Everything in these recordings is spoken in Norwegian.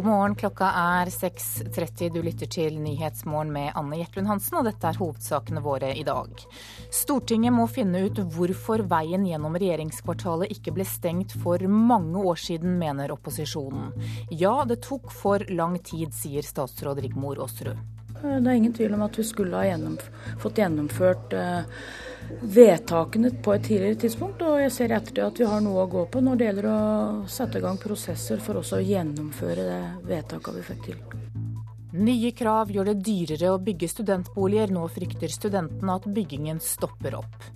God morgen, klokka er 6.30. Du lytter til Nyhetsmorgen med Anne Gjertlund Hansen, og dette er hovedsakene våre i dag. Stortinget må finne ut hvorfor veien gjennom regjeringskvartalet ikke ble stengt for mange år siden, mener opposisjonen. Ja, det tok for lang tid, sier statsråd Rigmor Aasrud. Det er ingen tvil om at vi skulle ha gjennomf fått gjennomført eh, vedtakene på et tidligere tidspunkt. Og jeg ser etter det at vi har noe å gå på når det gjelder å sette i gang prosesser for også å gjennomføre det vedtaket vi fikk til. Nye krav gjør det dyrere å bygge studentboliger. Nå frykter studentene at byggingen stopper opp.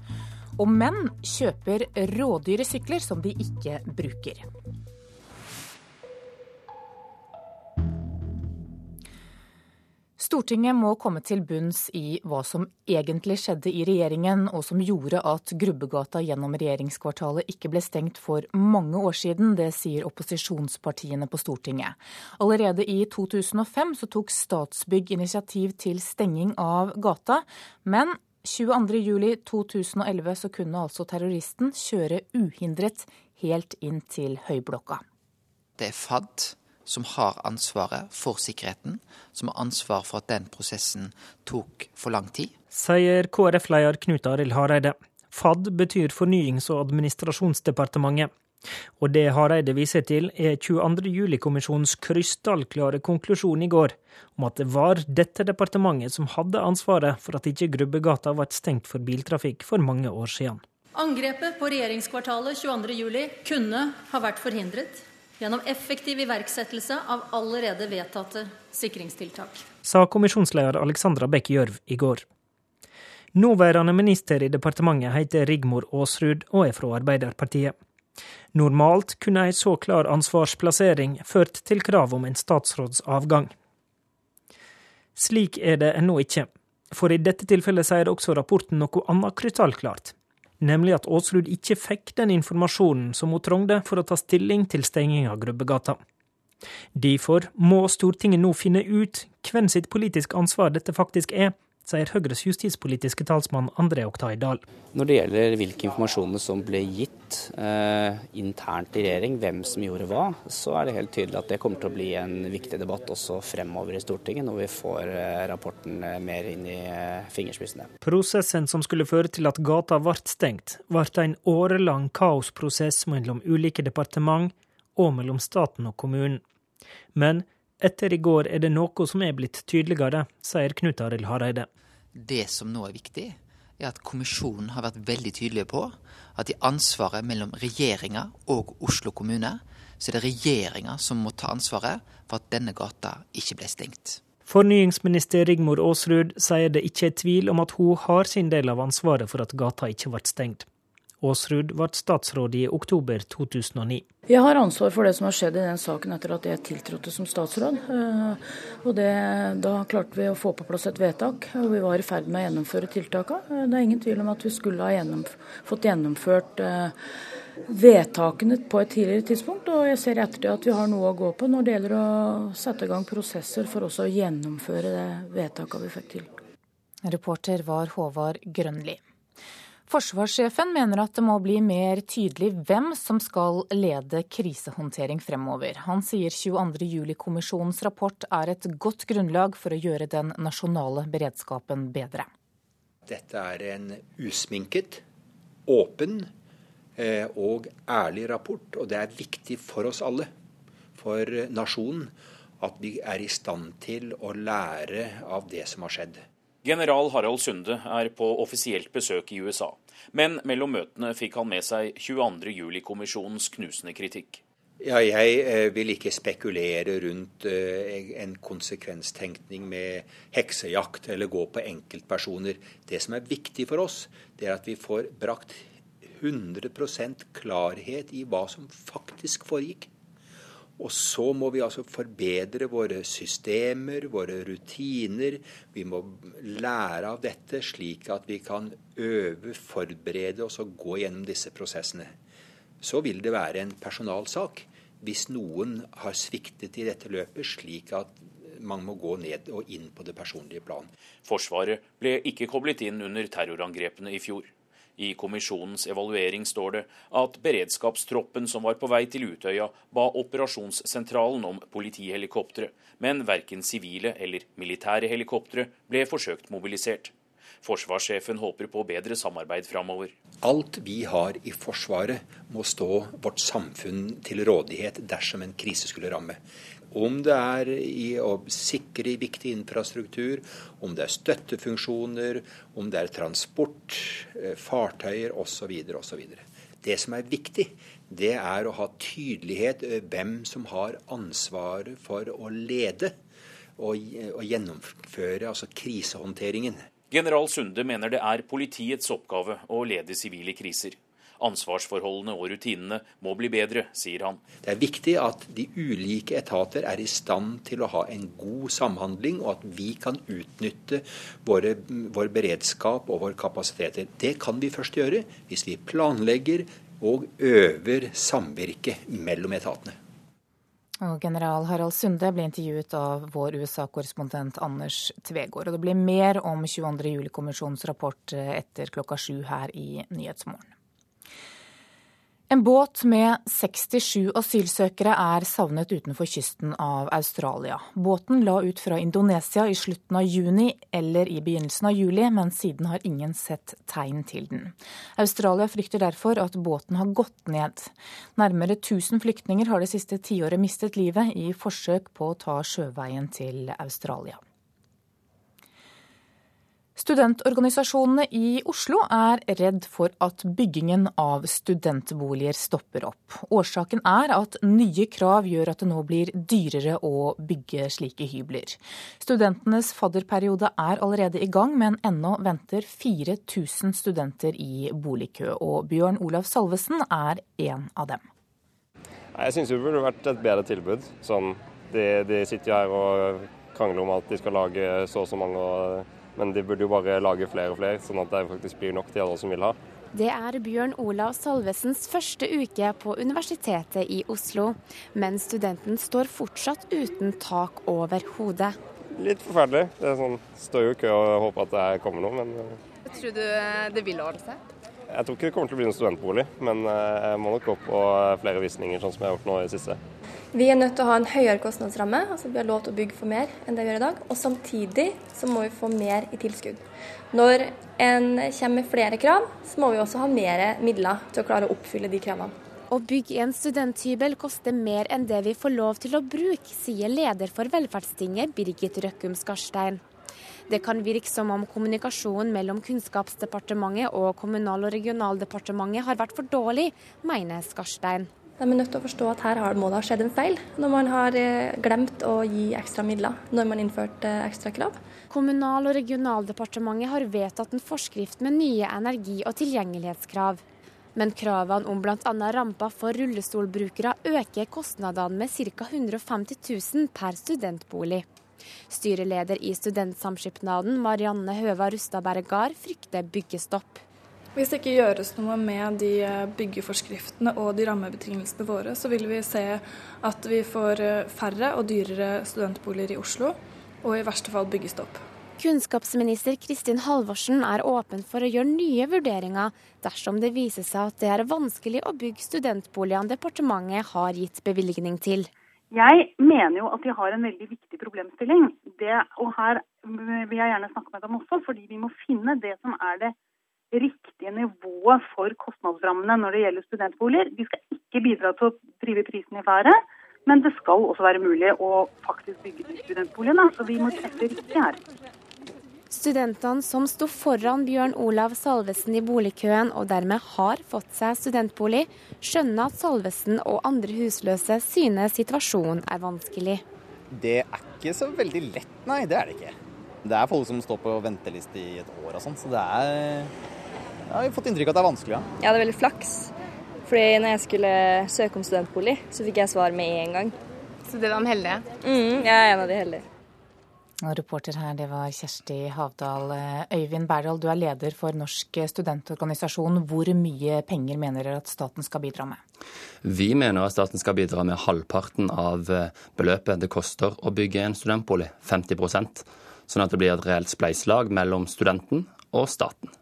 Og menn kjøper rådyre sykler som de ikke bruker. Stortinget må komme til bunns i hva som egentlig skjedde i regjeringen, og som gjorde at Grubbegata gjennom regjeringskvartalet ikke ble stengt for mange år siden. Det sier opposisjonspartiene på Stortinget. Allerede i 2005 så tok Statsbygg initiativ til stenging av gata, men 22.07.2011 så kunne altså terroristen kjøre uhindret helt inn til Høyblokka. Det er FAD som har ansvaret for sikkerheten, som har ansvar for at den prosessen tok for lang tid. Sier KrF-leder Knut Arild Hareide. FAD betyr Fornyings- og administrasjonsdepartementet. Og det Hareide viser til, er 22. juli-kommisjonens krystallklare konklusjon i går, om at det var dette departementet som hadde ansvaret for at ikke Grubbegata ble stengt for biltrafikk for mange år siden. Angrepet på regjeringskvartalet 22.07 kunne ha vært forhindret gjennom effektiv iverksettelse av allerede vedtatte sikringstiltak. Sa kommisjonsleder Alexandra Bech Gjørv i går. Nåværende minister i departementet heter Rigmor Aasrud og er fra Arbeiderpartiet. Normalt kunne ei så klar ansvarsplassering ført til krav om en statsråds avgang. Slik er det ennå ikke, for i dette tilfellet sier også rapporten noe annet krystallklart nemlig at Aasrud ikke fikk den informasjonen som hun trengte for å ta stilling til stenging av Grubbegata. Derfor må Stortinget nå finne ut hvem sitt politiske ansvar dette faktisk er, sier Høyres justispolitiske talsmann André Oktay Dahl. Når det gjelder hvilke informasjoner som ble gitt eh, internt i regjering, hvem som gjorde hva, så er det helt tydelig at det kommer til å bli en viktig debatt også fremover i Stortinget, når vi får eh, rapporten eh, mer inn i eh, fingerspissene. Prosessen som skulle føre til at gata ble stengt, ble en årelang kaosprosess mellom ulike departement og mellom staten og kommunen. Men etter i går er det noe som er blitt tydeligere, sier Knut Arild Hareide. Det som nå er viktig, er at kommisjonen har vært veldig tydelige på at i ansvaret mellom regjeringa og Oslo kommune, så er det regjeringa som må ta ansvaret for at denne gata ikke ble stengt. Fornyingsminister Rigmor Aasrud sier det ikke er tvil om at hun har sin del av ansvaret for at gata ikke ble stengt. Aasrud ble statsråd i oktober 2009. Jeg har ansvar for det som har skjedd i den saken etter at jeg tiltrådte som statsråd. Eh, og det, Da klarte vi å få på plass et vedtak, og vi var i ferd med å gjennomføre tiltakene. Eh, det er ingen tvil om at vi skulle ha gjennomf fått gjennomført eh, vedtakene på et tidligere tidspunkt. Og jeg ser etter det at vi har noe å gå på når det gjelder å sette i gang prosesser for også å gjennomføre det vedtaket vi fikk til. Reporter var Håvard Grønli. Forsvarssjefen mener at det må bli mer tydelig hvem som skal lede krisehåndtering fremover. Han sier 22.07-kommisjonens rapport er et godt grunnlag for å gjøre den nasjonale beredskapen bedre. Dette er en usminket, åpen eh, og ærlig rapport, og det er viktig for oss alle, for nasjonen, at vi er i stand til å lære av det som har skjedd. General Harald Sunde er på offisielt besøk i USA, men mellom møtene fikk han med seg 22.07-kommisjonens knusende kritikk. Ja, jeg eh, vil ikke spekulere rundt eh, en konsekvenstenkning med heksejakt eller gå på enkeltpersoner. Det som er viktig for oss, det er at vi får brakt 100% klarhet i hva som faktisk foregikk. Og så må vi altså forbedre våre systemer, våre rutiner. Vi må lære av dette, slik at vi kan øve, forberede oss og gå gjennom disse prosessene. Så vil det være en personalsak hvis noen har sviktet i dette løpet, slik at man må gå ned og inn på det personlige plan. Forsvaret ble ikke koblet inn under terrorangrepene i fjor. I kommisjonens evaluering står det at beredskapstroppen som var på vei til Utøya, ba operasjonssentralen om politihelikoptre, men verken sivile eller militære helikoptre ble forsøkt mobilisert. Forsvarssjefen håper på bedre samarbeid framover. Alt vi har i Forsvaret må stå vårt samfunn til rådighet dersom en krise skulle ramme. Om det er i å sikre viktig infrastruktur, om det er støttefunksjoner, om det er transport, eh, fartøyer osv. osv. Det som er viktig, det er å ha tydelighet hvem som har ansvaret for å lede og, gjennomføre altså krisehåndteringen. General Sunde mener det er politiets oppgave å lede sivile kriser. Ansvarsforholdene og rutinene må bli bedre, sier han. Det er viktig at de ulike etater er i stand til å ha en god samhandling, og at vi kan utnytte våre, vår beredskap og våre kapasiteter. Det kan vi først gjøre hvis vi planlegger og øver samvirke mellom etatene. Og general Harald Sunde ble intervjuet av vår USA-korrespondent Anders Tvegård. Og det blir mer om 22. juli-kommisjonens rapport etter klokka sju her i Nyhetsmorgen. En båt med 67 asylsøkere er savnet utenfor kysten av Australia. Båten la ut fra Indonesia i slutten av juni eller i begynnelsen av juli, men siden har ingen sett tegn til den. Australia frykter derfor at båten har gått ned. Nærmere 1000 flyktninger har det siste tiåret mistet livet i forsøk på å ta sjøveien til Australia. Studentorganisasjonene i Oslo er redd for at byggingen av studentboliger stopper opp. Årsaken er at nye krav gjør at det nå blir dyrere å bygge slike hybler. Studentenes fadderperiode er allerede i gang, men ennå venter 4000 studenter i boligkø. Og Bjørn Olav Salvesen er en av dem. Jeg syns det burde vært et bedre tilbud. Sånn, de, de sitter her og krangler om at de skal lage så og så mange. og men de burde jo bare lage flere og flere, sånn at det faktisk blir nok til alle som vil ha. Det er Bjørn Olav Salvesens første uke på Universitetet i Oslo. Men studenten står fortsatt uten tak over hodet. Litt forferdelig. Det er sånn, står jo i kø og håper at det kommer noe, men eh. Tror du det vil ordne seg? Jeg tror ikke det kommer til å bli en studentbolig, men eh, jeg må nok gå på flere visninger, sånn som jeg har gjort nå i det siste. Vi er nødt til å ha en høyere kostnadsramme, altså vi har lov til å bygge for mer enn det vi gjør i dag. Og samtidig så må vi få mer i tilskudd. Når en kommer med flere krav, så må vi også ha mer midler til å klare å oppfylle de kravene. Å bygge en studenthybel koster mer enn det vi får lov til å bruke, sier leder for Velferdstinget Birgit Røkkum Skarstein. Det kan virke som om kommunikasjonen mellom Kunnskapsdepartementet og Kommunal- og regionaldepartementet har vært for dårlig, mener Skarstein. De er nødt til å forstå at her må det ha skjedd en feil, når man har eh, glemt å gi ekstra midler når man innførte eh, ekstra krav. Kommunal- og regionaldepartementet har vedtatt en forskrift med nye energi- og tilgjengelighetskrav. Men kravene om bl.a. ramper for rullestolbrukere øker kostnadene med ca. 150 000 per studentbolig. Styreleder i Studentsamskipnaden, Marianne Høva Rustad Bergard, frykter byggestopp. Hvis det ikke gjøres noe med de eh, byggeforskriftene og de rammebetingelsene våre, så vil vi se at vi får eh, færre og dyrere studentboliger i Oslo, og i verste fall byggestopp. Kunnskapsminister Kristin Halvorsen er åpen for å gjøre nye vurderinger dersom det viser seg at det er vanskelig å bygge studentboligene departementet har gitt bevilgning til. Jeg mener jo at de har en veldig viktig problemstilling. Det, og her vil jeg gjerne snakke med dem også, fordi vi må finne det som er det riktige nivået for kostnadsrammene når det gjelder studentboliger. De skal ikke bidra til å drive prisen i været, men det skal også være mulig å faktisk bygge de studentboligene. Så vi må treffe riktig her. Studentene som sto foran Bjørn Olav Salvesen i boligkøen og dermed har fått seg studentbolig, skjønner at Salvesen og andre husløse synes situasjonen er vanskelig. Det er ikke så veldig lett, nei. Det er det ikke. Det er folk som står på venteliste i et år og sånn, så det er jeg har fått inntrykk av at det er vanskelig. Ja. ja det er veldig flaks. Fordi når jeg skulle søke om studentbolig, så fikk jeg svar med en gang. Så det var de heldige? Mm, jeg er en av de heldige. Reporter her, det var Kjersti Havdal. Øyvind Berdal, du er leder for Norsk studentorganisasjon. Hvor mye penger mener dere at staten skal bidra med? Vi mener at staten skal bidra med halvparten av beløpet det koster å bygge en studentbolig, 50% sånn at det blir et reelt spleiselag mellom studenten og staten.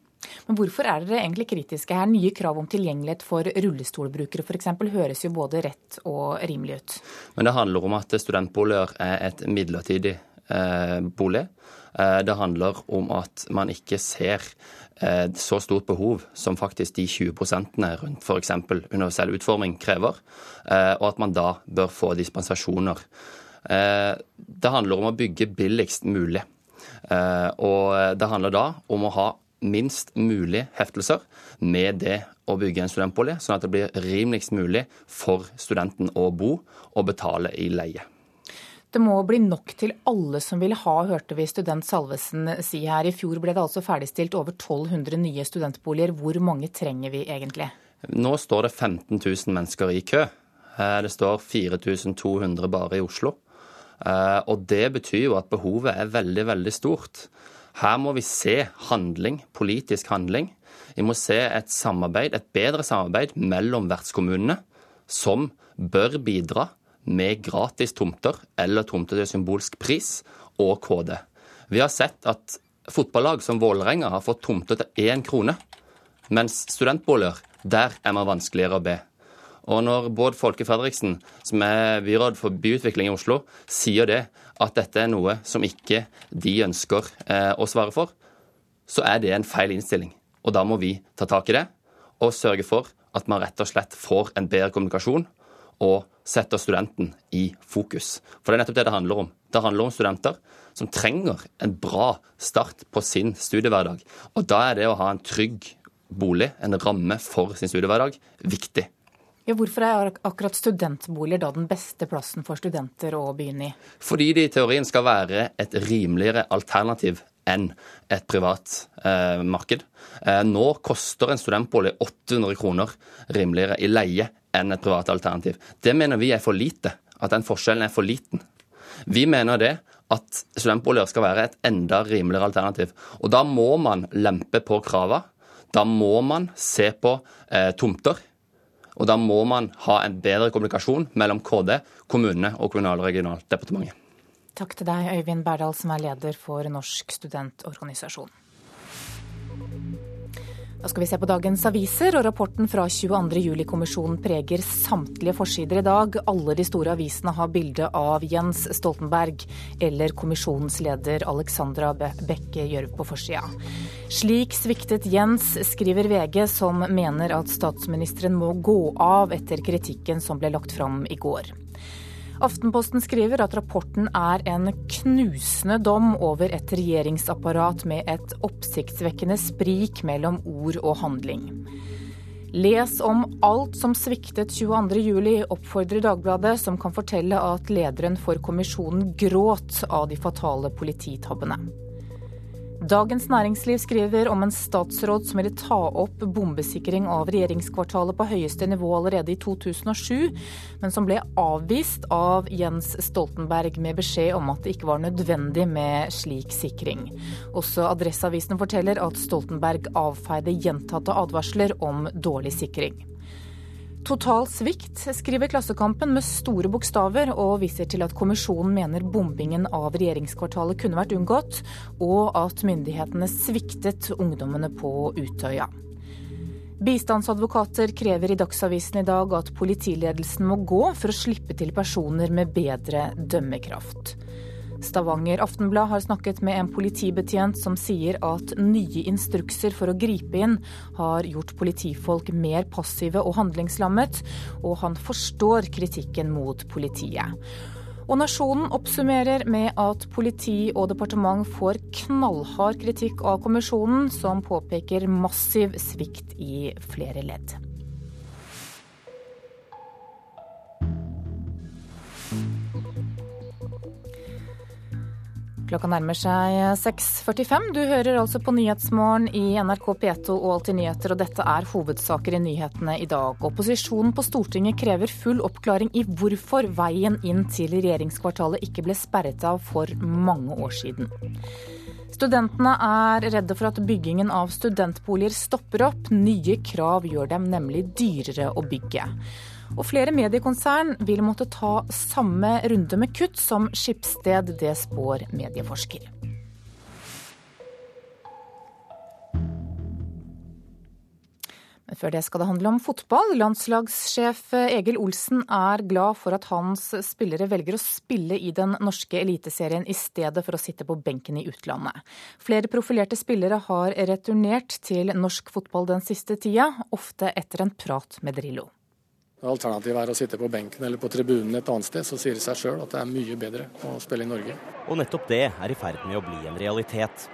Men hvorfor er dere egentlig kritiske her? Nye krav om tilgjengelighet for rullestolbrukere f.eks. høres jo både rett og rimelig ut. Men det handler om at studentboliger er et midlertidig eh, bolig. Eh, det handler om at man ikke ser eh, så stort behov som faktisk de 20 rundt f.eks. universell utforming krever, eh, og at man da bør få dispensasjoner. Eh, det handler om å bygge billigst mulig. Eh, og det handler da om å ha minst mulig heftelser med det å bygge en studentbolig, sånn at det blir rimeligst mulig for studenten å bo og betale i leie. Det må bli nok til alle som vil ha, hørte vi student Salvesen si her. I fjor ble det altså ferdigstilt over 1200 nye studentboliger. Hvor mange trenger vi egentlig? Nå står det 15 000 mennesker i kø. Eh, det står 4200 bare i Oslo. Eh, og det betyr jo at behovet er veldig, veldig stort. Her må vi se handling, politisk handling. Vi må se et samarbeid, et bedre samarbeid mellom vertskommunene, som bør bidra med gratis tomter eller tomter til symbolsk pris, og KD. Vi har sett at fotballag som Vålerenga har fått tomter til én krone, mens studentboliger, der er man vanskeligere å be. Og når Bård Folke Fredriksen, som er byråd for byutvikling i Oslo, sier det, at dette er noe som ikke de ønsker eh, å svare for, så er det en feil innstilling. Og da må vi ta tak i det og sørge for at man rett og slett får en bedre kommunikasjon og setter studenten i fokus. For det er nettopp det det handler om. Det handler om studenter som trenger en bra start på sin studiehverdag. Og da er det å ha en trygg bolig, en ramme for sin studiehverdag, viktig. Ja, hvorfor er akkurat studentboliger da den beste plassen for studenter å begynne i? Fordi det i teorien skal være et rimeligere alternativ enn et privat eh, marked. Eh, nå koster en studentbolig 800 kroner rimeligere i leie enn et privat alternativ. Det mener vi er for lite. At den forskjellen er for liten. Vi mener det at studentboliger skal være et enda rimeligere alternativ. Og da må man lempe på kravene. Da må man se på eh, tomter. Og da må man ha en bedre kommunikasjon mellom KD, kommunene og Kommunal- og regionaldepartementet. Takk til deg, Øyvind Berdal, som er leder for Norsk studentorganisasjon. Da skal vi se på dagens aviser, og rapporten fra 22.07-kommisjonen preger samtlige forsider i dag. Alle de store avisene har bilde av Jens Stoltenberg eller kommisjonens leder Alexandra Bekke Gjørv på forsida. Slik sviktet Jens, skriver VG, som mener at statsministeren må gå av etter kritikken som ble lagt fram i går. Aftenposten skriver at rapporten er en knusende dom over et regjeringsapparat med et oppsiktsvekkende sprik mellom ord og handling. Les om alt som sviktet 22.07, oppfordrer Dagbladet, som kan fortelle at lederen for kommisjonen gråt av de fatale polititabbene. Dagens Næringsliv skriver om en statsråd som ville ta opp bombesikring av regjeringskvartalet på høyeste nivå allerede i 2007, men som ble avvist av Jens Stoltenberg med beskjed om at det ikke var nødvendig med slik sikring. Også Adresseavisen forteller at Stoltenberg avfeide gjentatte advarsler om dårlig sikring. Total svikt, skriver Klassekampen med store bokstaver, og viser til at kommisjonen mener bombingen av regjeringskvartalet kunne vært unngått, og at myndighetene sviktet ungdommene på Utøya. Bistandsadvokater krever i Dagsavisen i dag at politiledelsen må gå for å slippe til personer med bedre dømmekraft. Stavanger Aftenblad har snakket med en politibetjent som sier at nye instrukser for å gripe inn har gjort politifolk mer passive og handlingslammet, og han forstår kritikken mot politiet. Og Nasjonen oppsummerer med at politi og departement får knallhard kritikk av kommisjonen, som påpeker massiv svikt i flere ledd. Klokka nærmer seg 6.45. Du hører altså på Nyhetsmorgen i NRK P2 og Alltid nyheter, og dette er hovedsaker i nyhetene i dag. Opposisjonen på Stortinget krever full oppklaring i hvorfor veien inn til regjeringskvartalet ikke ble sperret av for mange år siden. Studentene er redde for at byggingen av studentboliger stopper opp. Nye krav gjør dem nemlig dyrere å bygge. Og flere mediekonsern vil måtte ta samme runde med kutt som Skipssted. det spår medieforsker. Men Før det skal det handle om fotball. Landslagssjef Egil Olsen er glad for at hans spillere velger å spille i den norske eliteserien i stedet for å sitte på benken i utlandet. Flere profilerte spillere har returnert til norsk fotball den siste tida, ofte etter en prat med Drillo. Alternativet er å sitte på benken eller på tribunen et annet sted, så sier det seg sjøl at det er mye bedre å spille i Norge. Og nettopp det er i ferd med å bli en realitet.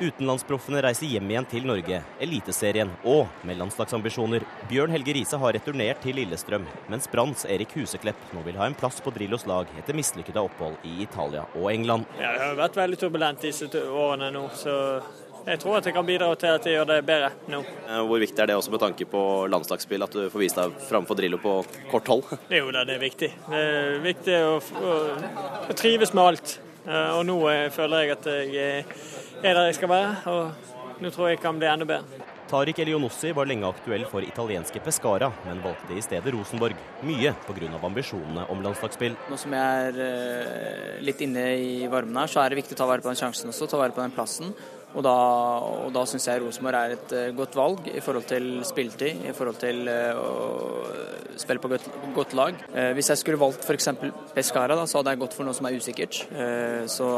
Utenlandsproffene reiser hjem igjen til Norge, Eliteserien og med landslagsambisjoner. Bjørn Helge Riise har returnert til Lillestrøm, mens Branns Erik Huseklepp nå vil ha en plass på Drillos lag etter mislykkede opphold i Italia og England. Ja, det har vært veldig turbulent disse årene nå, så jeg tror at jeg kan bidra til at jeg gjør det bedre nå. Eh, hvor viktig er det også med tanke på landslagsspill, at du får vist deg framfor Drillo på kort hold? Jo da, det er viktig. Det er viktig å, å, å trives med alt. Eh, og nå eh, føler jeg at jeg er der jeg skal være, og nå tror jeg jeg kan bli enda bedre. Tariq Elionossi var lenge aktuell for italienske Pescara, men valgte i stedet Rosenborg. Mye pga. ambisjonene om landslagsspill. Nå som jeg er litt inne i varmen her, så er det viktig å ta vare på den sjansen også, ta vare på den plassen. Og da, og da syns jeg Rosenborg er et uh, godt valg i forhold til spilletid, i forhold til uh, å spille på godt, godt lag. Uh, hvis jeg skulle valgt f.eks. Pescara, da, så hadde jeg gått for noe som er usikkert. så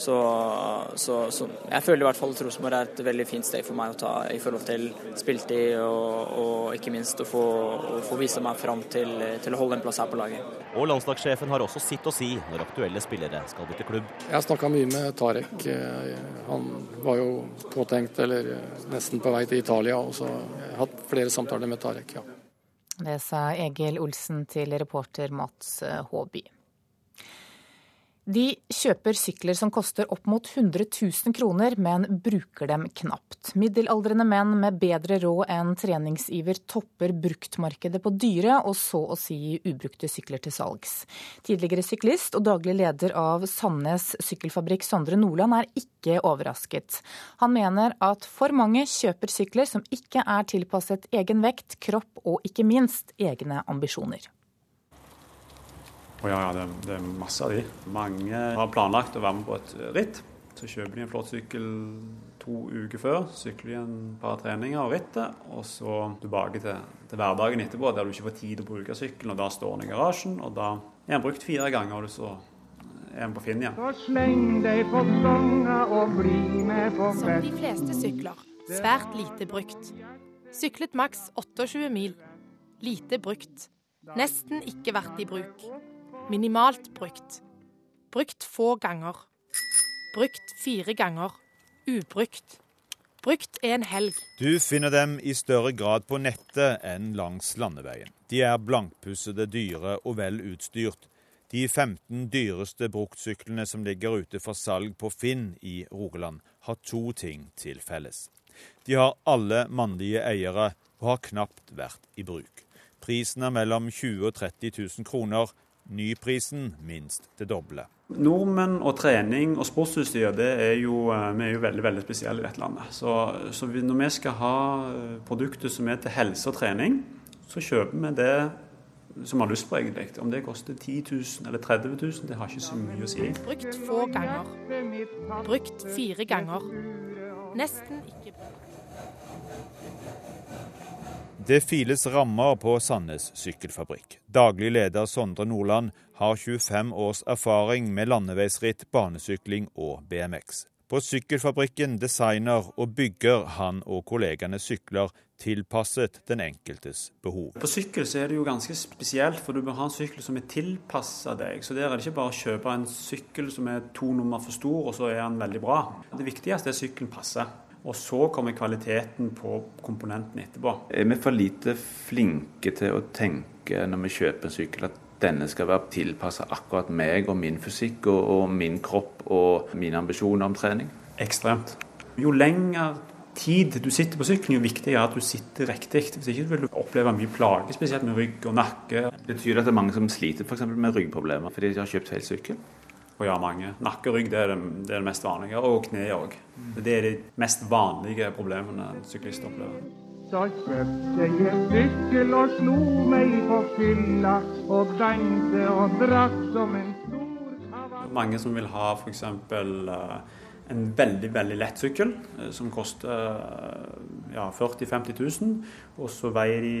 så, så, så, jeg føler i hvert fall at Rosenborg er et veldig fint steg for meg å ta i forhold til spiltid og, og ikke minst å få, å få vise meg fram til, til, å holde en plass her på laget. Og landslagssjefen har også sitt å si når aktuelle spillere skal bytte klubb. Jeg har snakka mye med Tarek. Han var jo påtenkt, eller nesten på vei til Italia, og så jeg har hatt flere samtaler med Tarek, ja. Det sa Egil Olsen til reporter Mats Håby. De kjøper sykler som koster opp mot 100 000 kroner, men bruker dem knapt. Middelaldrende menn med bedre råd enn treningsiver topper bruktmarkedet på dyre og så å si ubrukte sykler til salgs. Tidligere syklist og daglig leder av Sandnes sykkelfabrikk Sondre Nordland er ikke overrasket. Han mener at for mange kjøper sykler som ikke er tilpasset egen vekt, kropp og ikke minst egne ambisjoner. Og ja, ja det, det, er masse av de. Mange har planlagt å være med på et ritt. Så kjøper de en flott sykkel to uker før, sykler de en par treninger og rittet, og så tilbake til, til, hverdagen etterpå, der du ikke får tid til å bruke sykkelen. og Da står den i garasjen, og da er den brukt fire ganger, og så er den på Finn igjen. Så sleng deg på stanga og bli med på fest. Som de fleste sykler, svært lite brukt. Syklet maks 28 mil. Lite brukt. Nesten ikke vært i bruk. Minimalt brukt. Brukt få ganger. Brukt fire ganger. Ubrukt. Brukt en helg. Du finner dem i større grad på nettet enn langs landeveien. De er blankpussede, dyre og vel utstyrt. De 15 dyreste bruktsyklene som ligger ute for salg på Finn i Rogaland, har to ting til felles. De har alle mannlige eiere og har knapt vært i bruk. Prisen er mellom 20 000 og 30 000 kroner, Nyprisen minst det doble. Nordmenn og trening og sportsutstyr det er jo, eh, vi er jo veldig veldig spesielle i dette landet. Så, så når vi skal ha eh, produkter som er til helse og trening, så kjøper vi det som har lyst på, egentlig. Om det koster 10 000 eller 30 000, det har ikke så mye å si. Brukt få ganger. Brukt fire ganger. Nesten ikke det files rammer på Sandnes sykkelfabrikk. Daglig leder Sondre Nordland har 25 års erfaring med landeveisritt, banesykling og BMX. På sykkelfabrikken designer og bygger han og kollegene sykler tilpasset den enkeltes behov. På sykkel så er det jo ganske spesielt, for du bør ha en sykkel som er tilpassa deg. Så der er det ikke bare å kjøpe en sykkel som er to nummer for stor, og så er den veldig bra. Det viktigste er at sykkelen passer. Og så kommer kvaliteten på komponenten etterpå. Er vi for lite flinke til å tenke når vi kjøper en sykkel at denne skal være tilpassa akkurat meg og min fysikk og, og, min kropp og mine ambisjoner om trening? Ekstremt. Jo lenger tid du sitter på sykkelen, jo viktigere er at du sitter riktig. Hvis ikke vil du oppleve mye plage, spesielt med rygg og nakke. Betyr det at det er mange som sliter f.eks. med ryggproblemer fordi de har kjøpt feil sykkel? Og ja, mange. Nakke og rygg det er det, det, er det mest vanlige, og kne òg. Det er de mest vanlige problemene en syklist opplever. Da kjøpte jeg sykkel og slo meg på fylla og dansde og drakk som en stor Mange som vil ha f.eks. En veldig veldig lett sykkel eh, som koster ja, 40 000-50 000. Og så veier de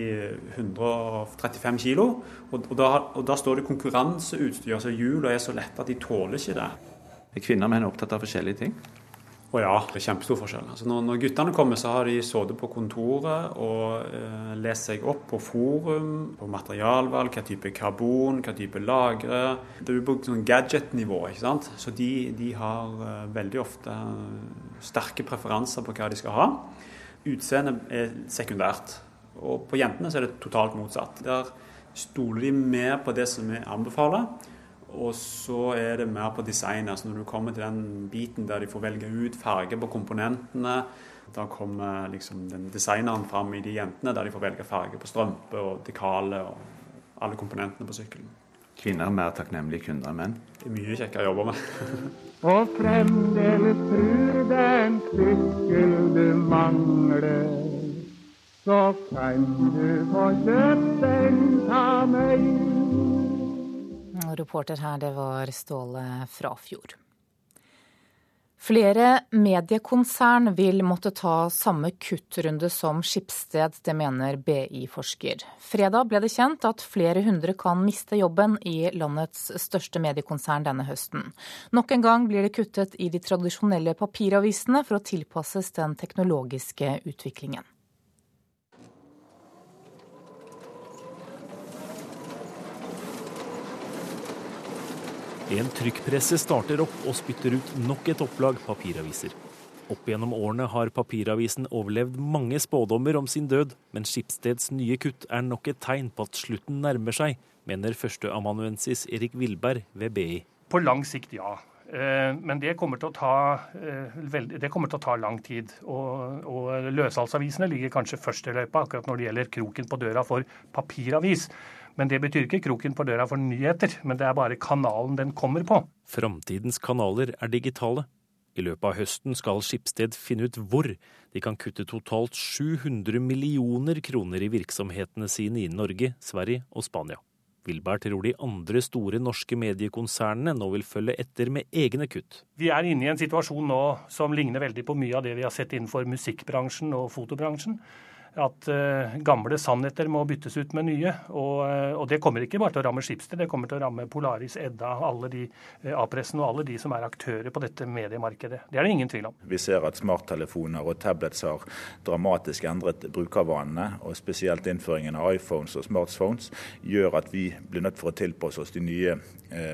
135 kg. Og, og, og da står det konkurranseutstyr, altså hjulene er så lette at de tåler ikke det. Kvinner og menn er opptatt av forskjellige ting. Å ja, det er kjempestor forskjell. Altså når, når, guttene kommer, så har de sittet på kontoret og eh, lest seg opp på forum, på materialvalg, hva type karbon, hva type lagre. Det er på sånn gadget-nivå, ikke sant. Så de, de har eh, veldig ofte sterke preferanser på hva de skal ha. Utseendet er sekundært. Og på jentene så er det totalt motsatt. Der stoler de mer på det som vi anbefaler. Og så er det mer på design. altså Når du kommer til den biten der de får velge ut farge på komponentene, da kommer liksom den designeren fram i de jentene der de får velge farge på strømpe og dekale og alle komponentene på sykkelen. Kvinner er mer takknemlige kunder enn menn? Det er mye kjekkere å jobbe med. og fremdeles trur det en sykkel du mangler, så kan du få kjøpt en av meg. Og reporter her, det var Ståle Frafjord. Flere mediekonsern vil måtte ta samme kuttrunde som Skipsted, det mener BI-forsker. Fredag ble det kjent at flere hundre kan miste jobben i landets største mediekonsern denne høsten. Nok en gang blir det kuttet i de tradisjonelle papiravisene for å tilpasses den teknologiske utviklingen. En trykkpresse starter opp og spytter ut nok et opplag papiraviser. Opp gjennom årene har papiravisen overlevd mange spådommer om sin død, men Skipsteds nye kutt er nok et tegn på at slutten nærmer seg, mener førsteamanuensis Erik Vilberg ved BI. På lang sikt, ja. Eh, men det kommer til å ta, eh, til å ta lang tid. Og, og løssalgsavisene ligger kanskje først i løypa akkurat når det gjelder kroken på døra for papiravis. Men det betyr ikke kroken på døra for nyheter, men det er bare kanalen den kommer på. Framtidens kanaler er digitale. I løpet av høsten skal Skipsted finne ut hvor de kan kutte totalt 700 millioner kroner i virksomhetene sine i Norge, Sverige og Spania. Wilberg tror de andre store norske mediekonsernene nå vil følge etter med egne kutt. Vi er inne i en situasjon nå som ligner veldig på mye av det vi har sett innenfor musikkbransjen og fotobransjen at uh, gamle sannheter må byttes ut med nye. Og, uh, og, det kommer ikke bare til å ramme Schibsted, det kommer til å ramme Polaris, Edda, alle de uh, A-pressen og alle de som er aktører på dette mediemarkedet. Det er det ingen tvil om. Vi ser at smarttelefoner og tablets har dramatisk endret brukervanene. Og spesielt innføringen av iPhones og smartphones gjør at vi blir nødt for å tilpasse oss de nye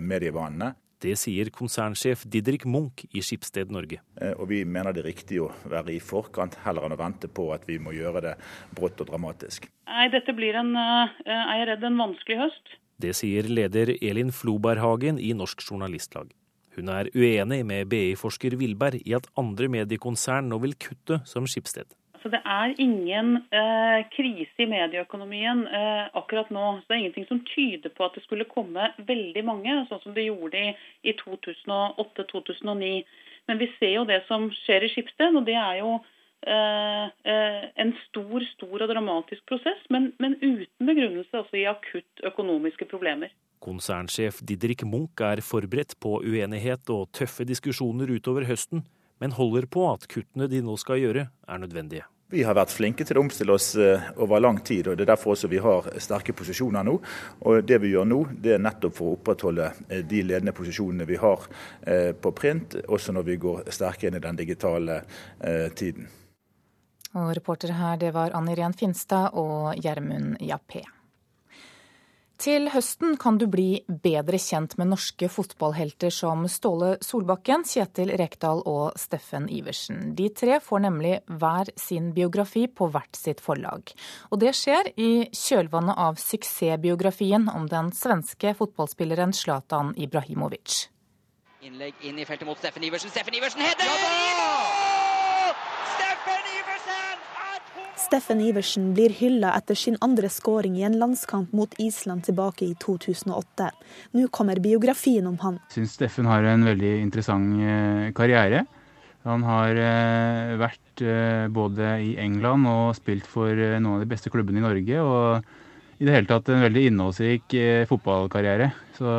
medievanene. Det sier konsernsjef Didrik Munch i Skipsted Norge. Eh, og Vi mener det er riktig å være i forkant, heller enn å vente på at vi må gjøre det brått og dramatisk. Nei, Dette blir en, jeg er jeg redd, en vanskelig høst. Det sier leder Elin Floberghagen i Norsk Journalistlag. Hun er uenig med BI-forsker Vilberg i at andre mediekonsern nå vil kutte som Skipsted. Så det er ingen eh, krise i medieøkonomien eh, akkurat nå. Så det er ingenting som tyder på at det skulle komme veldig mange, sånn som det gjorde i, i 2008-2009. Men vi ser jo det som skjer i Skipsted, og det er jo eh, eh, en stor stor og dramatisk prosess, men, men uten begrunnelse altså i akutt økonomiske problemer. Konsernsjef Didrik Munch er forberedt på uenighet og tøffe diskusjoner utover høsten, men holder på at kuttene de nå skal gjøre, er nødvendige. Vi har vært flinke til å omstille oss eh, over lang tid, og det er derfor også vi har sterke posisjoner nå. Og Det vi gjør nå, det er nettopp for å opprettholde eh, de ledende posisjonene vi har eh, på print, også når vi går sterkere inn i den digitale tiden. Og reportere her, det var Anne Irén Finstad og Gjermund Jappé. Til høsten kan du bli bedre kjent med norske fotballhelter som Ståle Solbakken, Kjetil Rekdal og Steffen Iversen. De tre får nemlig hver sin biografi på hvert sitt forlag. Og det skjer i kjølvannet av suksessbiografien om den svenske fotballspilleren Zlatan Ibrahimovic. Innlegg inn i feltet mot Steffen Iversen. Steffen Iversen header! Ja Steffen Iversen blir hylla etter sin andre skåring i en landskamp mot Island tilbake i 2008. Nå kommer biografien om han. Jeg syns Steffen har en veldig interessant eh, karriere. Han har eh, vært eh, både i England og spilt for noen av de beste klubbene i Norge. Og i det hele tatt en veldig innholdsrik fotballkarriere. Så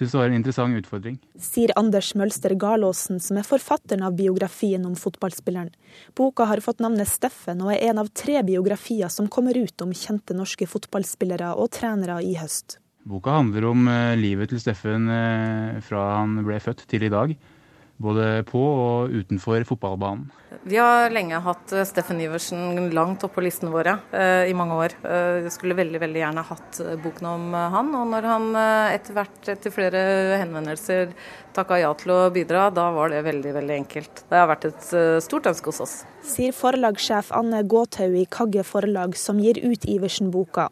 syns det var en interessant utfordring. Sier Anders Mølster Galåsen, som er forfatteren av biografien om fotballspilleren. Boka har fått navnet Steffen, og er en av tre biografier som kommer ut om kjente norske fotballspillere og trenere i høst. Boka handler om eh, livet til Steffen eh, fra han ble født til i dag. Både på og utenfor fotballbanen. Vi har lenge hatt eh, Steffen Iversen langt oppe på listene våre eh, i mange år. Jeg skulle veldig veldig gjerne hatt boken om han. Og når han etter hvert, etter flere henvendelser, takka ja til å bidra, da var det veldig veldig enkelt. Det har vært et stort ønske hos oss. Sier forlagssjef Anne Gåthaug i Kagge forlag, som gir ut Iversen-boka.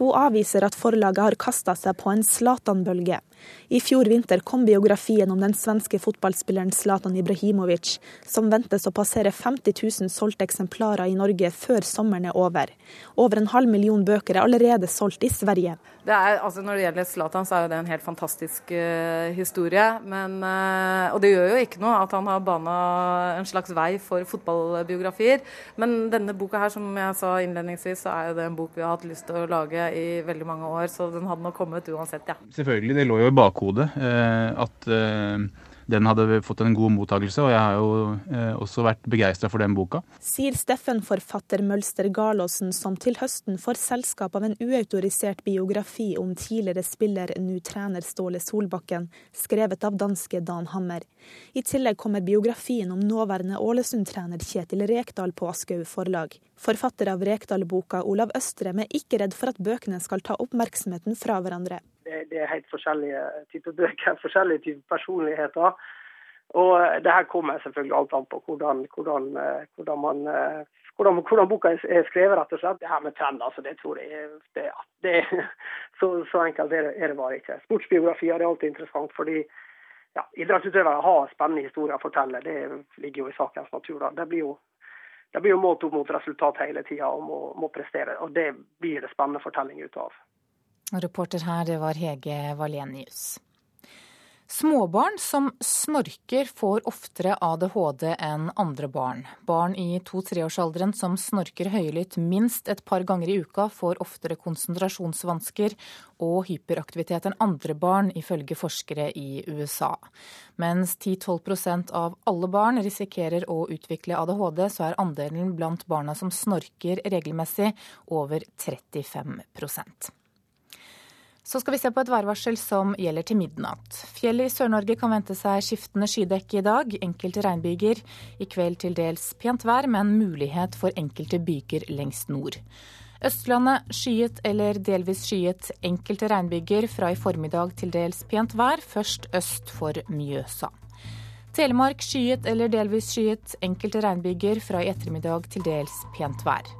Hun avviser at forlaget har kasta seg på en Zlatan-bølge. I fjor vinter kom biografien om den svenske fotballspilleren Zlatan Ibrahimovic, som ventes å passere 50 000 solgte eksemplarer i Norge før sommeren er over. Over en halv million bøker er allerede solgt i Sverige. Det er, altså når det gjelder Zlatan, så er det en helt fantastisk uh, historie. Men, uh, og det gjør jo ikke noe at han har bana en slags vei for fotballbiografier. Men denne boka her, som jeg sa innledningsvis, så er jo det en bok vi har hatt lyst til å lage i veldig mange år. Så den hadde nok kommet uansett, ja. Selvfølgelig, det lå jo i bakhodet uh, at den hadde fått en god mottakelse, og jeg har jo eh, også vært begeistra for den boka. Sier Steffen-forfatter Mølster Garlåsen, som til høsten får selskap av en uautorisert biografi om tidligere spiller, nå trener Ståle Solbakken, skrevet av danske Dan Hammer. I tillegg kommer biografien om nåværende Ålesund-trener Kjetil Rekdal på Aschehoug forlag. Forfatter av Rekdal-boka Olav Østrem er ikke redd for at bøkene skal ta oppmerksomheten fra hverandre det, er helt forskjellige typer bøker, forskjellige typer personligheter. Og det her kommer selvfølgelig alt an på hvordan, hvordan, eh, hvordan, man, eh, hvordan, boka er skrevet, rett og slett. Det her med trend, altså, det tror jeg det, det, så, så, enkelt er det, er det bare ikke. Sportsbiografier er alltid interessant, fordi ja, idrettsutøvere har spennende historier å fortelle. Det ligger jo i sakens natur. da. Det blir jo det blir jo målt opp mot resultat hele tida og må, må prestere. og Det blir det spennende fortelling ut av. Reporter her, det var Hege Valenius. Småbarn som snorker får oftere ADHD enn andre barn. Barn i to-treårsalderen som snorker høylytt minst et par ganger i uka, får oftere konsentrasjonsvansker og hyperaktivitet enn andre barn, ifølge forskere i USA. Mens 10-12% av alle barn risikerer å utvikle ADHD, så er andelen blant barna som snorker regelmessig, over 35 så skal vi se på et værvarsel som gjelder til midnatt. Fjellet i Sør-Norge kan vente seg skiftende skydekke i dag, enkelte regnbyger. I kveld til dels pent vær, men mulighet for enkelte byger lengst nord. Østlandet skyet eller delvis skyet, enkelte regnbyger fra i formiddag til dels pent vær, først øst for Mjøsa. Telemark skyet eller delvis skyet, enkelte regnbyger fra i ettermiddag til dels pent vær.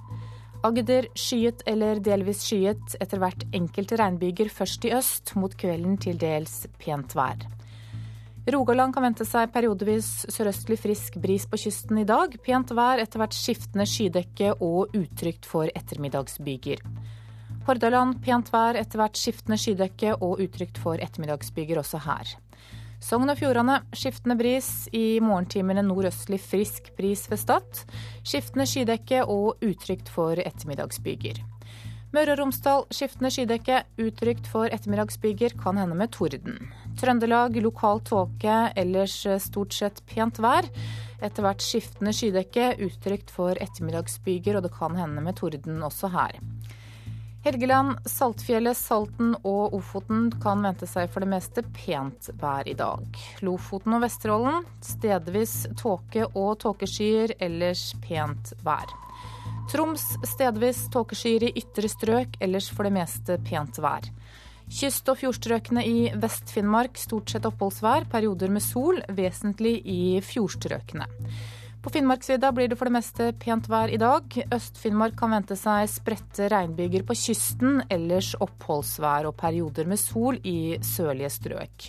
Agder skyet eller delvis skyet, etter hvert enkelte regnbyger først i øst, mot kvelden til dels pent vær. Rogaland kan vente seg periodevis sørøstlig frisk bris på kysten i dag. Pent vær, etter hvert skiftende skydekke og utrygt for ettermiddagsbyger. Hordaland pent vær, etter hvert skiftende skydekke og utrygt for ettermiddagsbyger også her. Sogn og Fjordane skiftende bris, i morgentimene nordøstlig frisk bris ved Stad. Skiftende skydekke og utrygt for ettermiddagsbyger. Møre og Romsdal skiftende skydekke, utrygt for ettermiddagsbyger, kan hende med torden. Trøndelag lokal tåke, ellers stort sett pent vær. Etter hvert skiftende skydekke, utrygt for ettermiddagsbyger, og det kan hende med torden også her. Helgeland, Saltfjellet, Salten og Ofoten kan vente seg for det meste pent vær i dag. Lofoten og Vesterålen stedvis tåke og tåkeskyer, ellers pent vær. Troms stedvis tåkeskyer i ytre strøk, ellers for det meste pent vær. Kyst- og fjordstrøkene i Vest-Finnmark stort sett oppholdsvær, perioder med sol, vesentlig i fjordstrøkene. På Finnmarksvidda blir det for det meste pent vær i dag. Øst-Finnmark kan vente seg spredte regnbyger på kysten, ellers oppholdsvær og perioder med sol i sørlige strøk.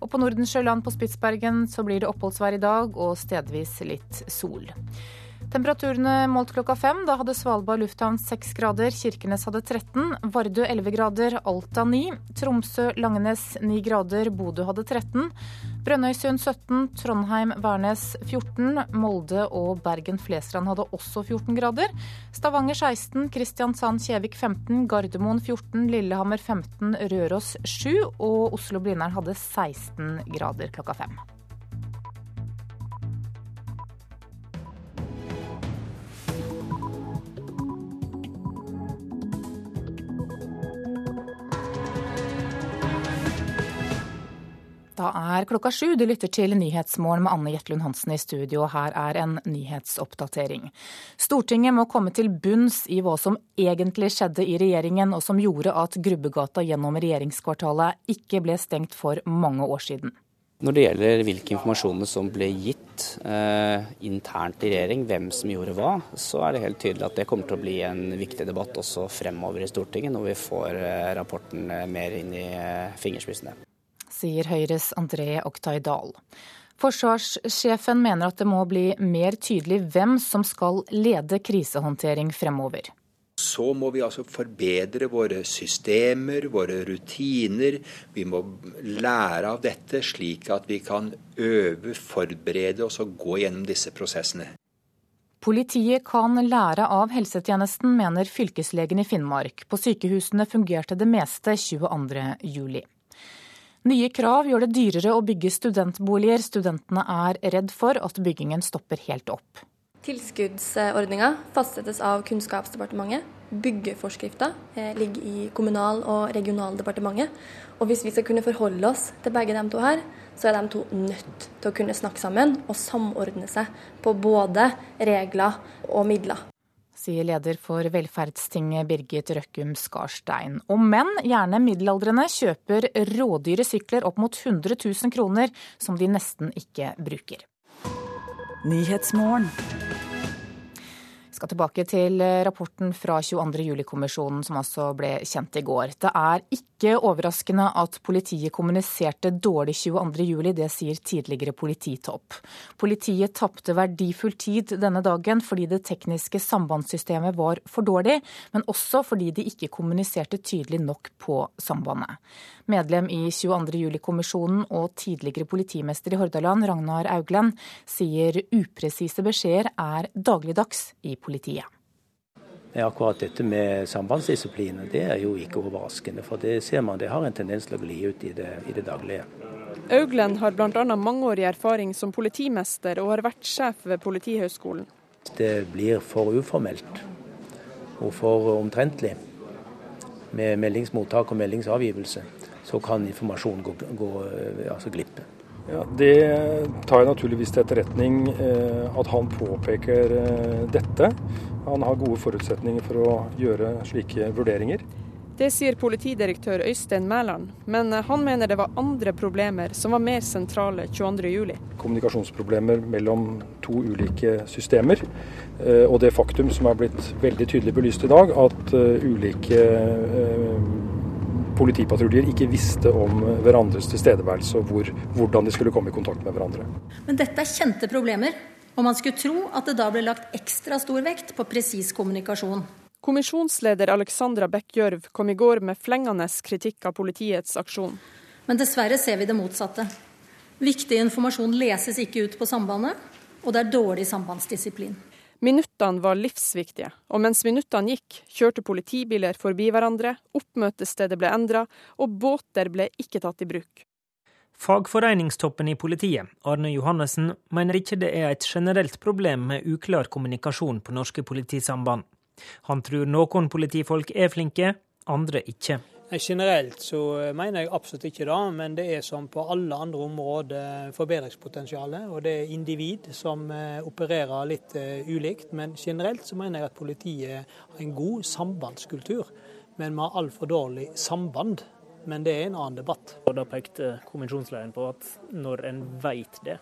Og på Nordensjøland på Spitsbergen så blir det oppholdsvær i dag og stedvis litt sol. Temperaturene målt klokka fem. Da hadde Svalbard lufthavn seks grader, Kirkenes hadde 13, Vardø 11 grader, Alta 9, Tromsø, Langenes 9 grader, Bodø hadde 13, Brønnøysund 17, Trondheim-Værnes 14, Molde og Bergen-Flesland hadde også 14 grader. Stavanger 16, Kristiansand-Kjevik 15, Gardermoen 14, Lillehammer 15, Røros 7 og Oslo-Blindern hadde 16 grader klokka fem. Da er klokka sju. Du lytter til Nyhetsmorgen med Anne Jetlund Hansen i studio. Her er en nyhetsoppdatering. Stortinget må komme til bunns i hva som egentlig skjedde i regjeringen, og som gjorde at Grubbegata gjennom regjeringskvartalet ikke ble stengt for mange år siden. Når det gjelder hvilke informasjoner som ble gitt eh, internt i regjering, hvem som gjorde hva, så er det helt tydelig at det kommer til å bli en viktig debatt også fremover i Stortinget, når vi får eh, rapporten eh, mer inn i eh, fingerspissene sier Høyres André Oktay Dahl. Forsvarssjefen mener at det må bli mer tydelig hvem som skal lede krisehåndtering fremover. Så må vi altså forbedre våre systemer, våre rutiner. Vi må lære av dette, slik at vi kan øve, forberede oss og gå gjennom disse prosessene. Politiet kan lære av helsetjenesten, mener fylkeslegen i Finnmark. På sykehusene fungerte det meste 22.07. Nye krav gjør det dyrere å bygge studentboliger. Studentene er redd for at byggingen stopper helt opp. Tilskuddsordninga fastsettes av Kunnskapsdepartementet. Byggeforskrifta eh, ligger i Kommunal- og regionaldepartementet. Og hvis vi skal kunne forholde oss til begge de to her, så er de to nødt til å kunne snakke sammen og samordne seg på både regler og midler sier leder for Velferdstinget Birgit Røkkum Skarstein. Og menn, gjerne middelaldrende, kjøper rådyre sykler opp mot 100 000 kroner som de nesten ikke bruker. Skal tilbake til rapporten fra 22. juli-kommisjonen som altså ble kjent i går. Det er ikke overraskende at politiet kommuniserte dårlig 22. juli, det sier tidligere polititopp. Politiet tapte verdifull tid denne dagen fordi det tekniske sambandssystemet var for dårlig, men også fordi de ikke kommuniserte tydelig nok på sambandet. Medlem i 22. juli-kommisjonen og tidligere politimester i Hordaland, Ragnar Augland, sier upresise beskjeder er dagligdags i politiet politiet. Akkurat dette med sambandsdisiplin det er jo ikke overraskende. For det ser man det har en tendens til å gli ut i det, i det daglige. Augland har bl.a. mangeårig erfaring som politimester og har vært sjef ved Politihøgskolen. Det blir for uformelt og for omtrentlig med meldingsmottak og meldingsavgivelse. Så kan informasjon gå, gå altså glippe. Ja, Det tar jeg naturligvis til etterretning eh, at han påpeker eh, dette. Han har gode forutsetninger for å gjøre slike vurderinger. Det sier politidirektør Øystein Mæland, men eh, han mener det var andre problemer som var mer sentrale 22.07. Kommunikasjonsproblemer mellom to ulike systemer, og det faktum som er blitt veldig tydelig belyst i dag, at ulike politipatruljer ikke visste om hverandres tilstedeværelse og hvor, hvordan de skulle komme i kontakt med hverandre. Men dette er kjente problemer, og man skulle tro at det da ble lagt ekstra stor vekt på presis kommunikasjon. Kommisjonsleder Alexandra Beck Gjørv kom i går med flengende kritikk av politiets aksjon. Men dessverre ser vi det motsatte. Viktig informasjon leses ikke ut på sambandet, og det er dårlig sambandsdisiplin. Minuttene var livsviktige, og mens minuttene gikk, kjørte politibiler forbi hverandre, oppmøtestedet ble endra, og båter ble ikke tatt i bruk. Fagforeningstoppen i politiet, Arne Johannessen, mener ikke det er et generelt problem med uklar kommunikasjon på norske politisamband. Han tror noen politifolk er flinke, andre ikke. Generelt så mener jeg absolutt ikke det, men det er som på alle andre områder forbedringspotensial. Og det er individ som eh, opererer litt eh, ulikt. Men generelt så mener jeg at politiet har en god sambandskultur. Men vi har altfor dårlig samband. Men det er en annen debatt. Og Da pekte kommisjonslederen på at når en vet det,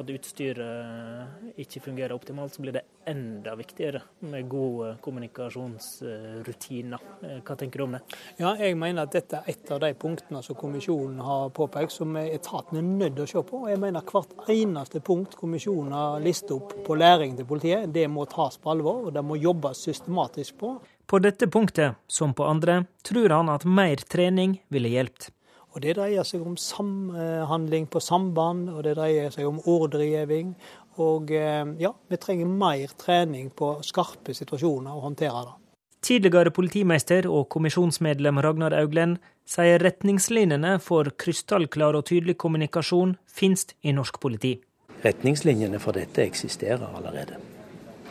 at utstyret ikke fungerer optimalt, så blir det enda viktigere med gode kommunikasjonsrutiner. Eh, hva tenker du om det? Ja, jeg mener at dette er et av de punktene som kommisjonen har påpekt, som etaten er nødt til å se på. Jeg mener hvert eneste punkt kommisjonen har listet opp på læring til politiet, det må tas på alvor, og det må jobbes systematisk på. På dette punktet, som på andre, tror han at mer trening ville hjulpet. Og Det dreier seg om samhandling på samband, og det dreier seg om ordregjeving. Og ja, vi trenger mer trening på skarpe situasjoner og håndtere det. Tidligere politimeister og kommisjonsmedlem Ragnar Auglen sier retningslinjene for krystallklar og tydelig kommunikasjon finnes i norsk politi. Retningslinjene for dette eksisterer allerede.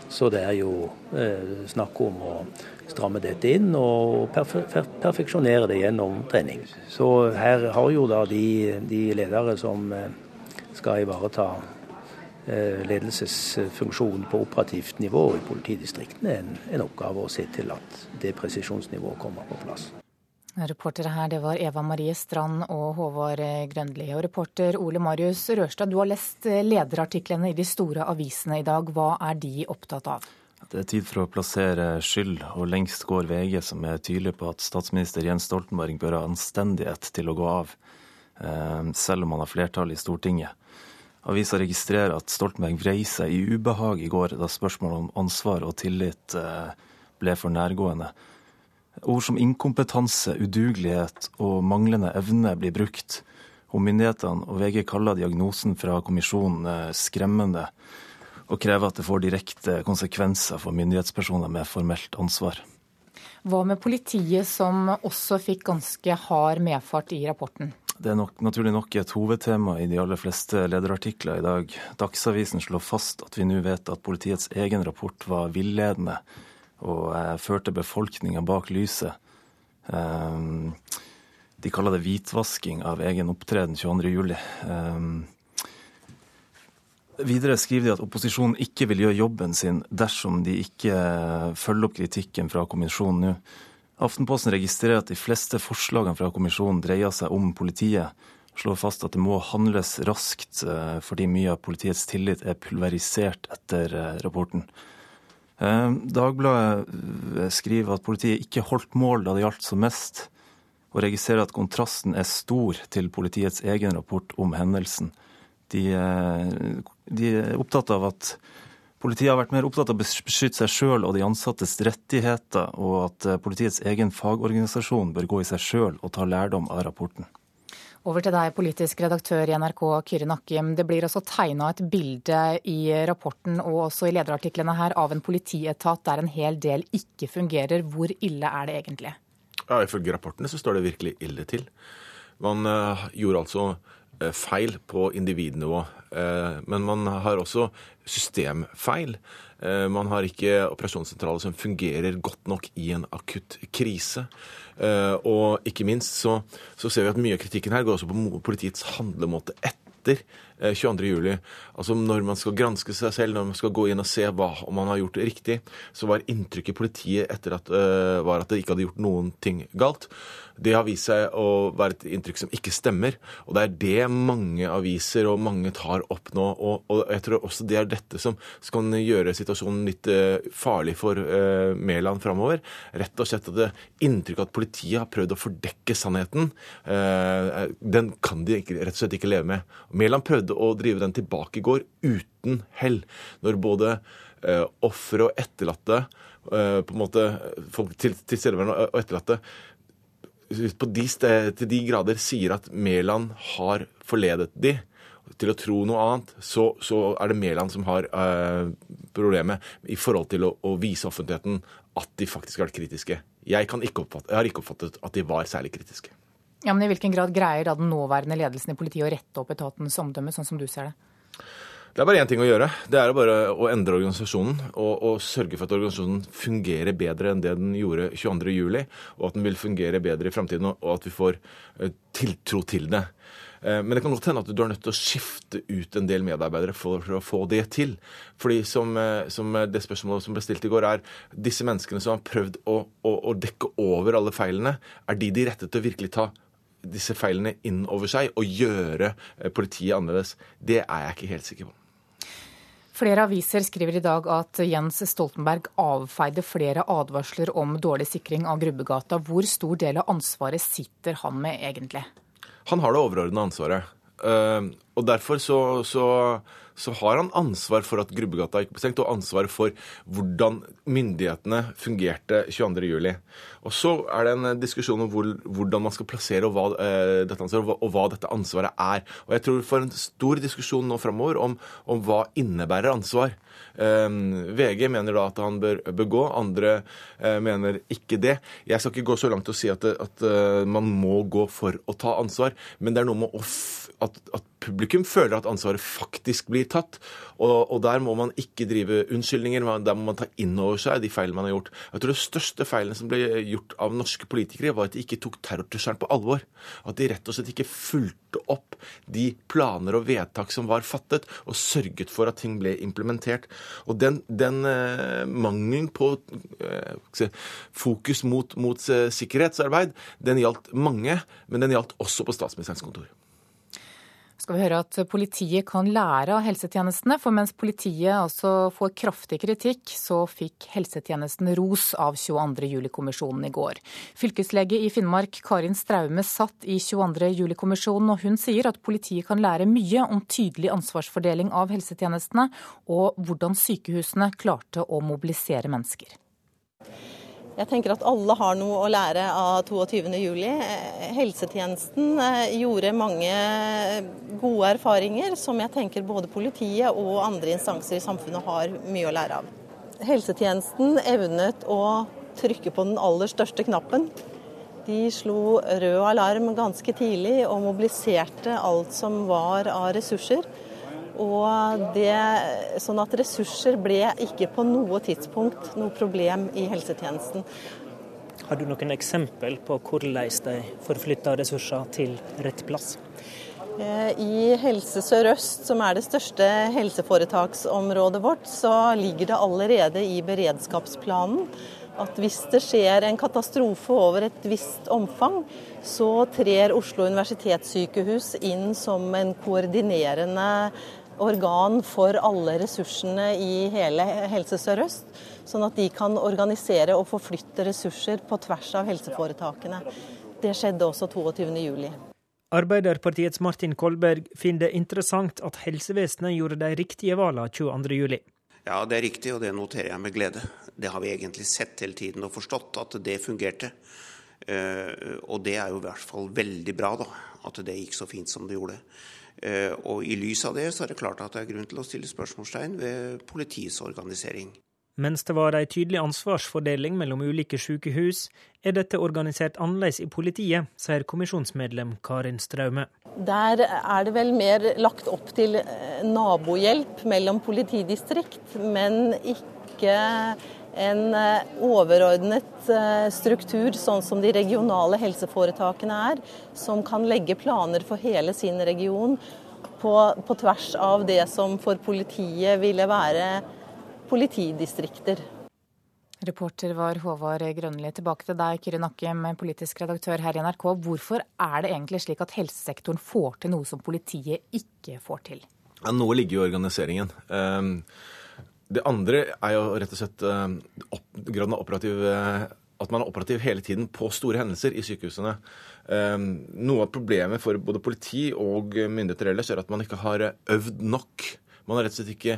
Så det er jo eh, snakk om å stramme dette inn og perfe perfeksjonere det gjennom trening. Så her har jo da de, de ledere som eh, skal ivareta ledelsesfunksjonen på operativt nivå i politidistriktene en, en oppgave å se til at det presisjonsnivået kommer på plass. Reportere her, det var Eva Marie Strand og Håvard Grønli. Og reporter Ole Marius Rørstad, du har lest lederartiklene i de store avisene i dag. Hva er de opptatt av? Det er tid for å plassere skyld, og lengst går VG, som er tydelig på at statsminister Jens Stoltenberg bør ha anstendighet til å gå av, eh, selv om han har flertall i Stortinget. Avisa registrerer at Stoltenberg vrei seg i ubehag i går da spørsmålet om ansvar og tillit eh, ble for nærgående. Ord som inkompetanse, udugelighet og manglende evne blir brukt. Og myndighetene og VG kaller diagnosen fra kommisjonen eh, skremmende, og krever at det får direkte konsekvenser for myndighetspersoner med formelt ansvar. Hva med politiet, som også fikk ganske hard medfart i rapporten? Det er nok, naturlig nok et hovedtema i de aller fleste lederartikler i dag. Dagsavisen slår fast at vi nå vet at politiets egen rapport var villedende og eh, førte befolkninga bak lyset. Eh, de kaller det hvitvasking av egen opptreden 22.07. Um, videre skriver de at opposisjonen ikke vil gjøre jobben sin dersom de ikke følger opp kritikken fra kommisjonen nå. Aftenposten registrerer at de fleste forslagene fra kommisjonen dreier seg om politiet. Slår fast at det må handles raskt eh, fordi mye av politiets tillit er pulverisert etter eh, rapporten. Eh, Dagbladet skriver at politiet ikke holdt mål da det gjaldt som mest, og registrerer at kontrasten er stor til politiets egen rapport om hendelsen. De, de er opptatt av at Politiet har vært mer opptatt av å beskytte seg sjøl og de ansattes rettigheter, og at eh, politiets egen fagorganisasjon bør gå i seg sjøl og ta lærdom av rapporten. Over til deg, politisk redaktør i NRK, Kyrre Nakkim. Det blir også tegna et bilde i rapporten og også i lederartiklene her av en politietat der en hel del ikke fungerer. Hvor ille er det egentlig? Ja, Ifølge rapportene så står det virkelig ille til. Man uh, gjorde altså uh, feil på individnivå. Uh, men man har også systemfeil. Eh, man har ikke operasjonssentraler som fungerer godt nok i en akutt krise. Eh, og ikke minst så, så ser vi at mye av kritikken her går også på politiets handlemåte etter 22.07. juli, altså når man skal granske seg selv, når man skal gå inn og se hva, om man har gjort riktig, så var inntrykket i politiet etter at, uh, var at det ikke hadde gjort noen ting galt. Det har vist seg å være et inntrykk som ikke stemmer. Og det er det mange aviser og mange tar opp nå. Og, og jeg tror også det er dette som kan gjøre situasjonen litt uh, farlig for uh, Mæland framover. Rett og slett at det inntrykket at politiet har prøvd å fordekke sannheten, uh, den kan de ikke, rett og slett ikke leve med. Mæland prøvde å drive den tilbake i går uten hell. Når både eh, ofre og etterlatte på en måte folk til, tilstedeværende og etterlatte på de sted, til de grader sier at Mæland har forledet de til å tro noe annet, så, så er det Mæland som har eh, problemet i forhold til å, å, vise offentligheten at de faktisk har vært kritiske. Jeg, oppfatte, jeg, har ikke oppfattet at de var særlig kritiske. Ja, men I hvilken grad greier da den nåværende ledelsen i politiet å rette opp etatens omdømme, sånn som du ser det? Det er bare én ting å gjøre. Det er bare å endre organisasjonen og, og, sørge for at organisasjonen fungerer bedre enn det den gjorde 22.07, og at den vil fungere bedre i framtiden, og at vi får uh, tiltro til det. Uh, men det kan godt hende at du er nødt til å skifte ut en del medarbeidere for, å få det til. Fordi som, uh, som, det spørsmålet som ble stilt i går, er disse menneskene som har prøvd å, å, å dekke over alle feilene, er de de rette til å virkelig ta disse feilene inn over seg og gjøre politiet annerledes? Det er jeg ikke helt sikker på. Flere aviser skriver i dag at Jens Stoltenberg avfeide flere advarsler om dårlig sikring av Grubbegata. Hvor stor del av ansvaret sitter han med egentlig? Han har det overordnede ansvaret. Eh, og derfor så, så, så har han ansvar for at Grubbegata ikke ble stengt, og ansvar for hvordan myndighetene fungerte 22.07. Og så er det en diskusjon om hvor, hvordan man skal plassere og hva, eh, dette ansvaret, og, og hva dette ansvaret er. Og jeg tror vi får en stor diskusjon nå framover om, om hva innebærer ansvar. Um, VG mener da at han bør begå, andre uh, mener ikke det. Jeg skal ikke gå så langt og si at, at uh, man må gå for å ta ansvar, men det er noe med at, at, publikum føler at ansvaret faktisk blir tatt. Og, og, der må man ikke drive unnskyldninger, der må man ta inn over seg de feilene man har gjort. Jeg tror det største feilene som ble gjort av norske politikere, var at de ikke tok terrortrusselen på alvor. At de rett og slett ikke fulgte opp de planer og vedtak som var fattet, og sørget for at ting ble implementert. Og den, den eh, mangelen på eh, fokus mot, mot uh, sikkerhetsarbeid, den gjaldt mange, men den gjaldt også på statsministerens kontor skal vi høre at politiet kan lære av helsetjenestene. For mens politiet altså får kraftig kritikk, så fikk helsetjenesten ros av 22. juli-kommisjonen i går. Fylkeslege i Finnmark Karin Straume satt i 22. juli-kommisjonen, og hun sier at politiet kan lære mye om tydelig ansvarsfordeling av helsetjenestene, og hvordan sykehusene klarte å mobilisere mennesker. Jeg tenker at alle har noe å lære av 22.07. Helsetjenesten eh, gjorde mange gode erfaringer som jeg tenker både politiet og andre instanser i samfunnet har mye å lære av. Helsetjenesten evnet å trykke på den aller største knappen. De slo rød alarm ganske tidlig og mobiliserte alt som var av ressurser. Og det, sånn at ressurser ble ikke på noe tidspunkt noe problem i helsetjenesten. Har du noen eksempel på hvordan de forflytta ressurser til rett plass? Eh, I Helse Sør-Øst, som er det største helseforetaksområdet vårt, så ligger det allerede i beredskapsplanen at hvis det skjer en katastrofe over et visst omfang, så trer Oslo universitetssykehus inn som en koordinerende organ for alle ressursene i hele Helse Sør-Øst, sånn at de kan organisere og forflytte ressurser på tvers av helseforetakene. Det skjedde også 22.07. Arbeiderpartiets Martin Kolberg finner det interessant at helsevesenet gjorde de riktige valgene 22.07. Ja, det er riktig, og det noterer jeg med glede. Det har vi egentlig sett hele tiden og forstått at det fungerte. Eh, og det er jo i hvert fall veldig bra, da, at det gikk så fint som det gjorde. Eh, og I lys av det så er det klart at det er grunn til å stille spørsmålstegn ved politiets organisering. Mens det var en tydelig ansvarsfordeling mellom ulike sykehus, er dette organisert annerledes i politiet, sier kommisjonsmedlem Karin Straume. Der er det vel mer lagt opp til eh, nabohjelp mellom politidistrikt, men ikke en eh, overordnet eh, struktur, sånn som de regionale helseforetakene er, som kan legge planer for hele sin region på, på tvers av det som for politiet ville være politidistrikter. Reporter var Håvard Grønli. Tilbake til deg, Kyrre Nakkem, politisk redaktør her i NRK. Hvorfor er det egentlig slik at helsesektoren får til noe som politiet ikke får til? Ja, noe ligger i organiseringen. Um, det andre er jo rett og slett uh, opp, graden av operativ uh, at man er operativ hele tiden på store hendelser i sykehusene. Um, noe av problemet for både politi og myndigheter ellers er at man ikke har øvd nok. Man har rett og slett ikke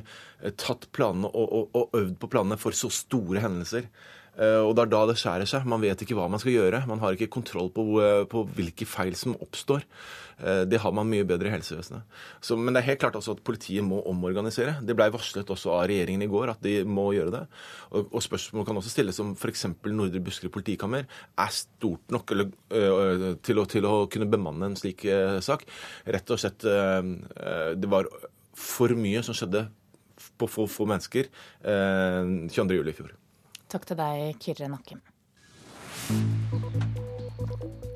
tatt planene og, og, og øvd på planene for så store hendelser. Uh, og det er da det skjærer seg. Man vet ikke hva man skal gjøre. Man har ikke kontroll på, på hvilke feil som oppstår. Eh, det har man mye bedre i helsevesenet. Så, men det er helt klart også at politiet må omorganisere. Det blei varslet også av regjeringen i går at de må gjøre det. Og, og spørsmål kan også stilles om f.eks. Nordre Buskerud politikammer er stort nok eller, til, å, til, å, kunne bemanne en slik sak. Rett og slett Det var for mye som skjedde på få, få mennesker 22.07. i fjor. Takk til deg, Kyrre Nakkim.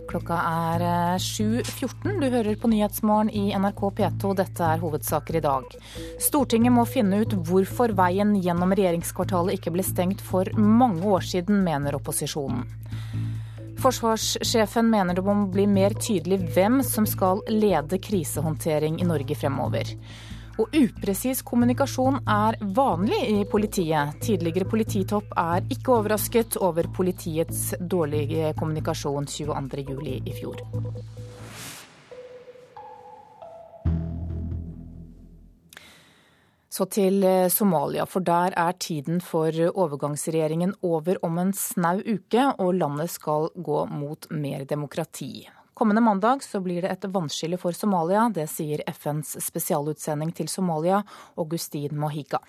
Klokka er 7.14. Eh, du hører på Nyhetsmorgen i NRK P2. Dette er hovedsaker i dag. Stortinget må finne ut hvorfor veien gjennom regjeringskvartalet ikke ble stengt for mange år siden, mener opposisjonen. Forsvarssjefen mener det må bli mer tydelig hvem som skal lede krisehåndtering i Norge fremover. Og upresis kommunikasjon er vanlig i politiet. Tidligere polititopp er ikke overrasket over politiets dårlige kommunikasjon 22.07. i fjor. Så til eh, Somalia, for der er tiden for overgangsregjeringen over om en snau uke, og landet skal gå mot mer demokrati. Kommende mandag så blir det et vannskille for Somalia. Det sier FNs spesialutsending til Somalia, Augustin Mahika.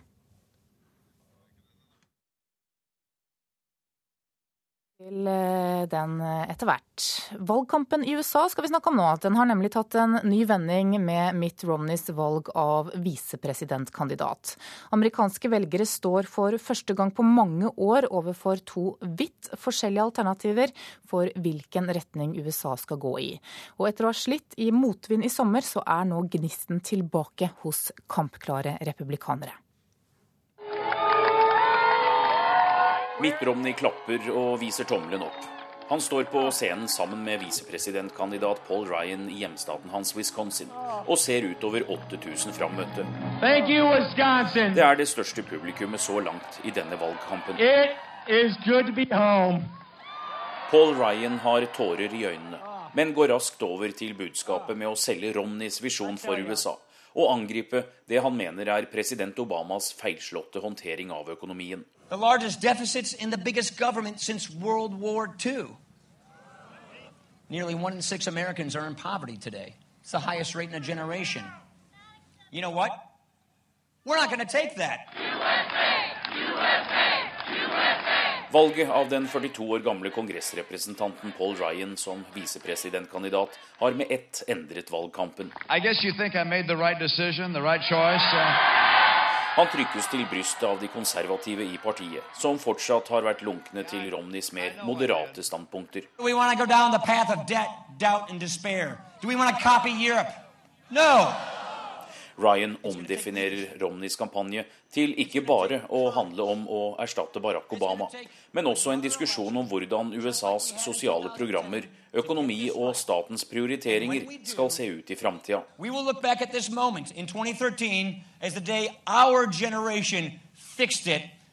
Til eh, den eh, etter hvert. Valgkampen i USA skal vi snakke om nå. Den har nemlig tatt en ny vending med Mitt Romneys valg av visepresidentkandidat. Amerikanske velgere står for første gang på mange år overfor to vidt forskjellige alternativer for hvilken retning USA skal gå i. Og etter å ha slitt i motvind i sommer, så er nå gnisten tilbake hos kampklare republikanere. Mitt Romney klapper og viser tommelen opp. Han står på scenen sammen med visepresidentkandidat Paul Ryan i hjemstaten hans Wisconsin og ser utover 8000 frammøtte. Det er det største publikummet så langt i denne valgkampen. Paul Ryan har tårer i øynene, men går raskt over til budskapet med å selge Romneys visjon for USA og angripe det han mener er president Obamas feilslåtte håndtering av økonomien. The largest deficits in the biggest government since World War II. Nearly one in six Americans are in poverty today. It's the highest rate in a generation. You know what? We're not going to take that. USA! USA! USA! Valget av den 42 år gamle kongressrepresentanten Paul Ryan som visepresidentkandidat har med ett endret valgkampen. I guess you think I made the Right decision, the right Han trykkes til brystet av de konservative i partiet, som fortsatt har vært lunkne til Romneys mer moderate standpunkter. No! Ryan omdefinerer Romneys kampanje til ikke bare å handle om å erstatte Barack Obama, men også en diskusjon om hvordan USAs sosiale programmer, økonomi og statens prioriteringer skal se ut i framtida.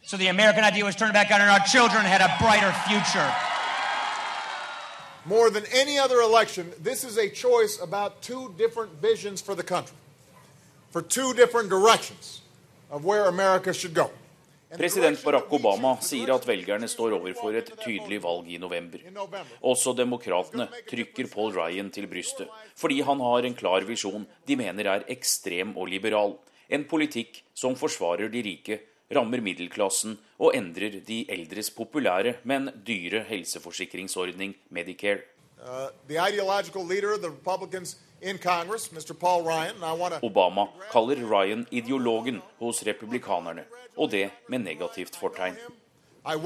So the American idea was turned back on and our children had a brighter future. More than any other election, this is a choice about two different visions for the country for two different directions of where America should go. President Barack Obama sier at velgerne står overfor et tydelig valg i november. Også demokratene trykker Paul Ryan til brystet, fordi han har en klar visjon de mener er ekstrem og liberal. En politikk som forsvarer de rike, rammer middelklassen og endrer de eldres populære, men dyre helseforsikringsordning Medicare. Uh, the Obama kaller Ryan ideologen hos republikanerne, og det med negativt fortegn. Uh,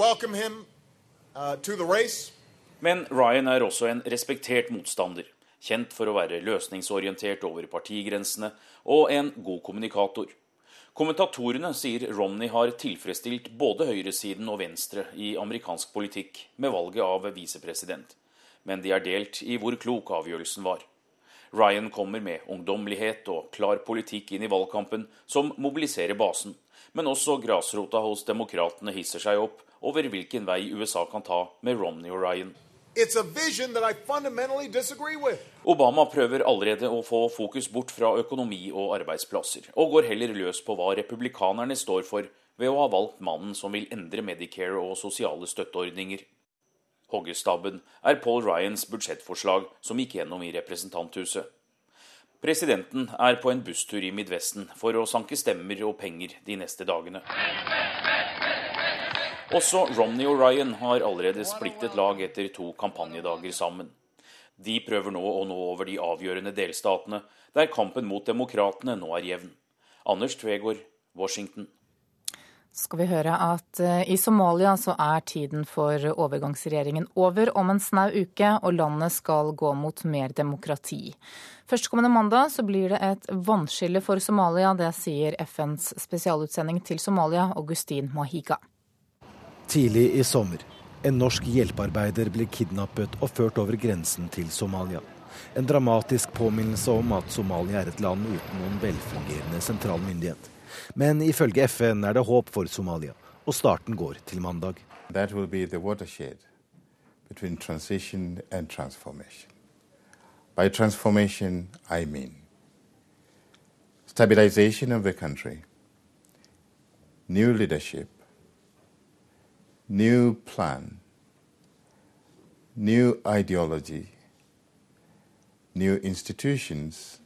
Men Ryan er også en respektert motstander, kjent for å være løsningsorientert over partigrensene og en god kommunikator. Kommentatorene sier Romney har tilfredsstilt både høyresiden og venstre i amerikansk politikk med valget av visepresident, men de er delt i hvor klok avgjørelsen var. Ryan kommer med ungdommelighet og klar politikk inn i valgkampen som mobiliserer basen. Men også grasrota hos demokratene hisser seg opp over hvilken vei USA kan ta med Romney og Ryan. Obama prøver allerede å få fokus bort fra økonomi og arbeidsplasser, og går heller løs på hva republikanerne står for ved å ha valgt mannen som vil endre Medicare og sosiale støtteordninger. Hoggestabben er Paul Ryans budsjettforslag som gikk gjennom i representanthuset. Presidenten er på en busstur i Midvesten for å sanke stemmer og penger de neste dagene. Også Romney og Ryan har allerede splittet lag etter to kampanjedager sammen. De prøver nå å nå over de avgjørende delstatene, der kampen mot demokratene nå er jevn. Anders Tvegård, Washington skal vi høre at eh, i Somalia så er tiden for overgangsregjeringen over om en snau uke, og landet skal gå mot mer demokrati. Førstkommende mandag så blir det et vannskille for Somalia. Det sier FNs spesialutsending til Somalia, Augustin Mahiga. Tidlig i sommer. En norsk hjelpearbeider ble kidnappet og ført over grensen til Somalia. En dramatisk påminnelse om at Somalia er et land uten noen velfungerende sentral myndighet. Men ifølge FN er det håp for Somalia, og starten går til mandag. That will be the watershed between transition and transformation. By transformation, I mean stabilization of the country, new leadership, plan, new ideology, new institutions,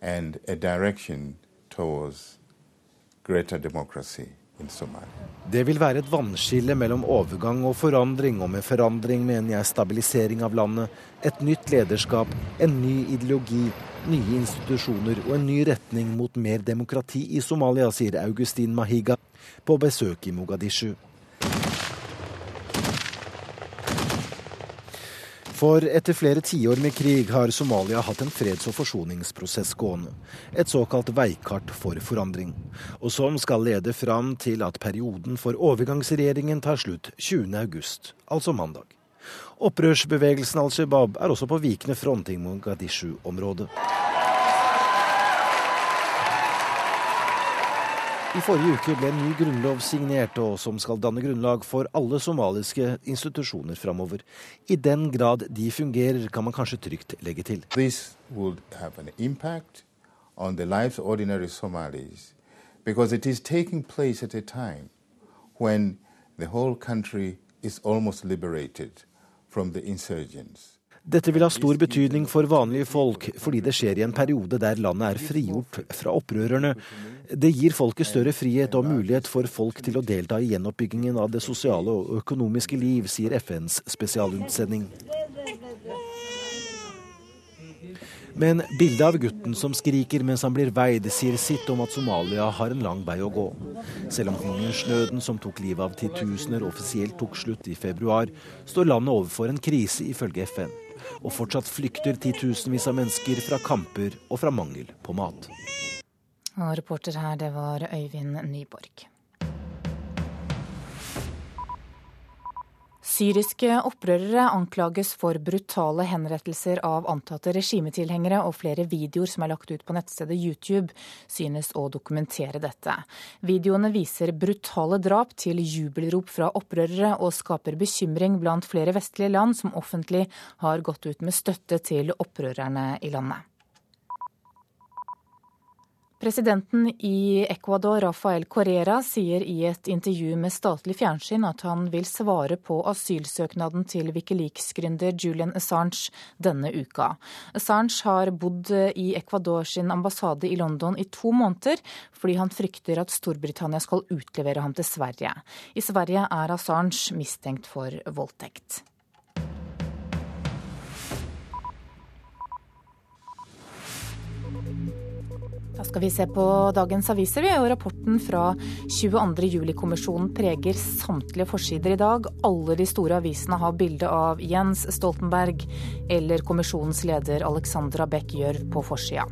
and a direction Det vil være et vannskille mellom overgang og forandring, og med forandring mener jeg stabilisering av landet, et nytt lederskap, en ny ideologi, nye institusjoner og en ny retning mot mer demokrati i Somalia, sier Augustin Mahiga på besøk i Mogadishu. For etter flere tiår med krig har Somalia hatt en freds- og forsoningsprosess gående. Et såkalt veikart for forandring. Og som skal lede fram til at perioden for overgangsregjeringen tar slutt 20.8, altså mandag. Opprørsbevegelsen Al Shabaab er også på vikende front i Mogadishu-området. I forrige uke ble en ny grunnlov signert, og som skal danne grunnlag for alle somaliske institusjoner framover. I den grad de fungerer, kan man kanskje trygt legge til. On the lives of ordinary Somalis, because it is taking place at a time when the whole country is almost liberated from the insurgents. Dette vil ha stor betydning for vanlige folk, fordi det skjer i en periode der landet er frigjort fra opprørerne. Det gir folket større frihet og mulighet for folk til å delta i gjenoppbyggingen av det sosiale og økonomiske liv, sier FNs spesialutsending. Men bildet av gutten som skriker mens han blir veid, sier sitt om at Somalia har en lang vei å gå. Selv om hungersnøden som tok livet av titusener offisielt tok slutt i februar, står landet overfor en krise, ifølge FN og fortsatt flykter titusenvis av mennesker fra kamper og fra mangel på mat. Og reporter her, det var Øyvind Nyborg. Syriske opprørere anklages for brutale henrettelser av antatte regimetilhengere, og flere videoer som er lagt ut på nettstedet YouTube synes å dokumentere dette. Videoene viser brutale drap til jubelrop fra opprørere, og skaper bekymring blant flere vestlige land som offentlig har gått ut med støtte til opprørerne i landet. Presidenten i Ecuador, Rafael Correra, sier i et intervju med statlig fjernsyn at han vil svare på asylsøknaden til Wikileaks-gründer Julian Assange denne uka. Assange har bodd i Ecuador sin ambassade i London i to måneder, fordi han frykter at Storbritannia skal utlevere ham til Sverige. I Sverige er Assange mistenkt for voldtekt. Da skal vi se på dagens aviser, og rapporten fra 22.07-kommisjonen preger samtlige forsider i dag. Alle de store avisene har bilde av Jens Stoltenberg eller kommisjonens leder Alexandra Beck Gjørv på forsida.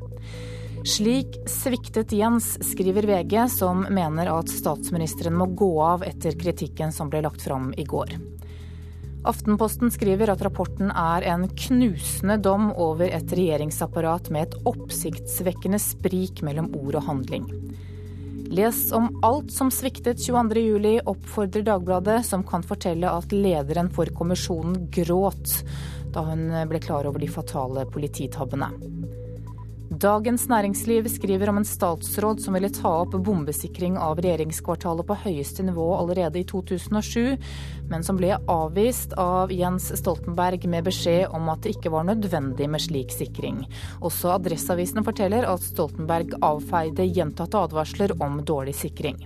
Slik sviktet Jens, skriver VG, som mener at statsministeren må gå av etter kritikken som ble lagt fram i går. Aftenposten skriver at rapporten er en knusende dom over et regjeringsapparat med et oppsiktsvekkende sprik mellom ord og handling. Les om alt som sviktet 22.07, oppfordrer Dagbladet, som kan fortelle at lederen for kommisjonen gråt da hun ble klar over de fatale polititabbene. Dagens Næringsliv skriver om en statsråd som ville ta opp bombesikring av regjeringskvartalet på høyeste nivå allerede i 2007, men som ble avvist av Jens Stoltenberg med beskjed om at det ikke var nødvendig med slik sikring. Også Adresseavisen forteller at Stoltenberg avfeide gjentatte advarsler om dårlig sikring.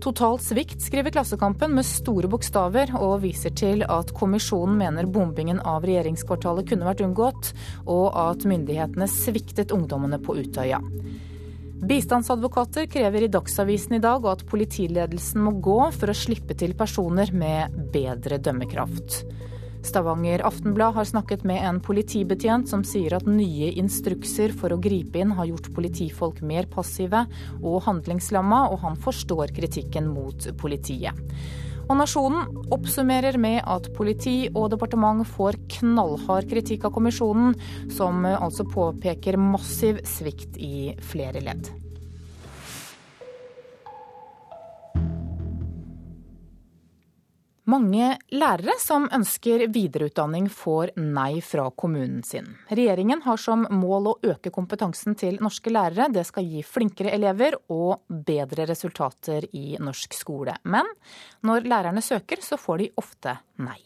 Total svikt, skriver Klassekampen med store bokstaver, og viser til at kommisjonen mener bombingen av regjeringskvartalet kunne vært unngått, og at myndighetene sviktet ungdommene på Utøya. Bistandsadvokater krever i Dagsavisen i dag at politiledelsen må gå for å slippe til personer med bedre dømmekraft. Stavanger Aftenblad har snakket med en politibetjent som sier at nye instrukser for å gripe inn har gjort politifolk mer passive og handlingslamma, og han forstår kritikken mot politiet. Og Nasjonen oppsummerer med at politi og departement får knallhard kritikk av kommisjonen, som altså påpeker massiv svikt i flere ledd. Mange lærere som ønsker videreutdanning får nei fra kommunen sin. Regjeringen har som mål å øke kompetansen til norske lærere. Det skal gi flinkere elever og bedre resultater i norsk skole. Men når lærerne søker, så får de ofte nei.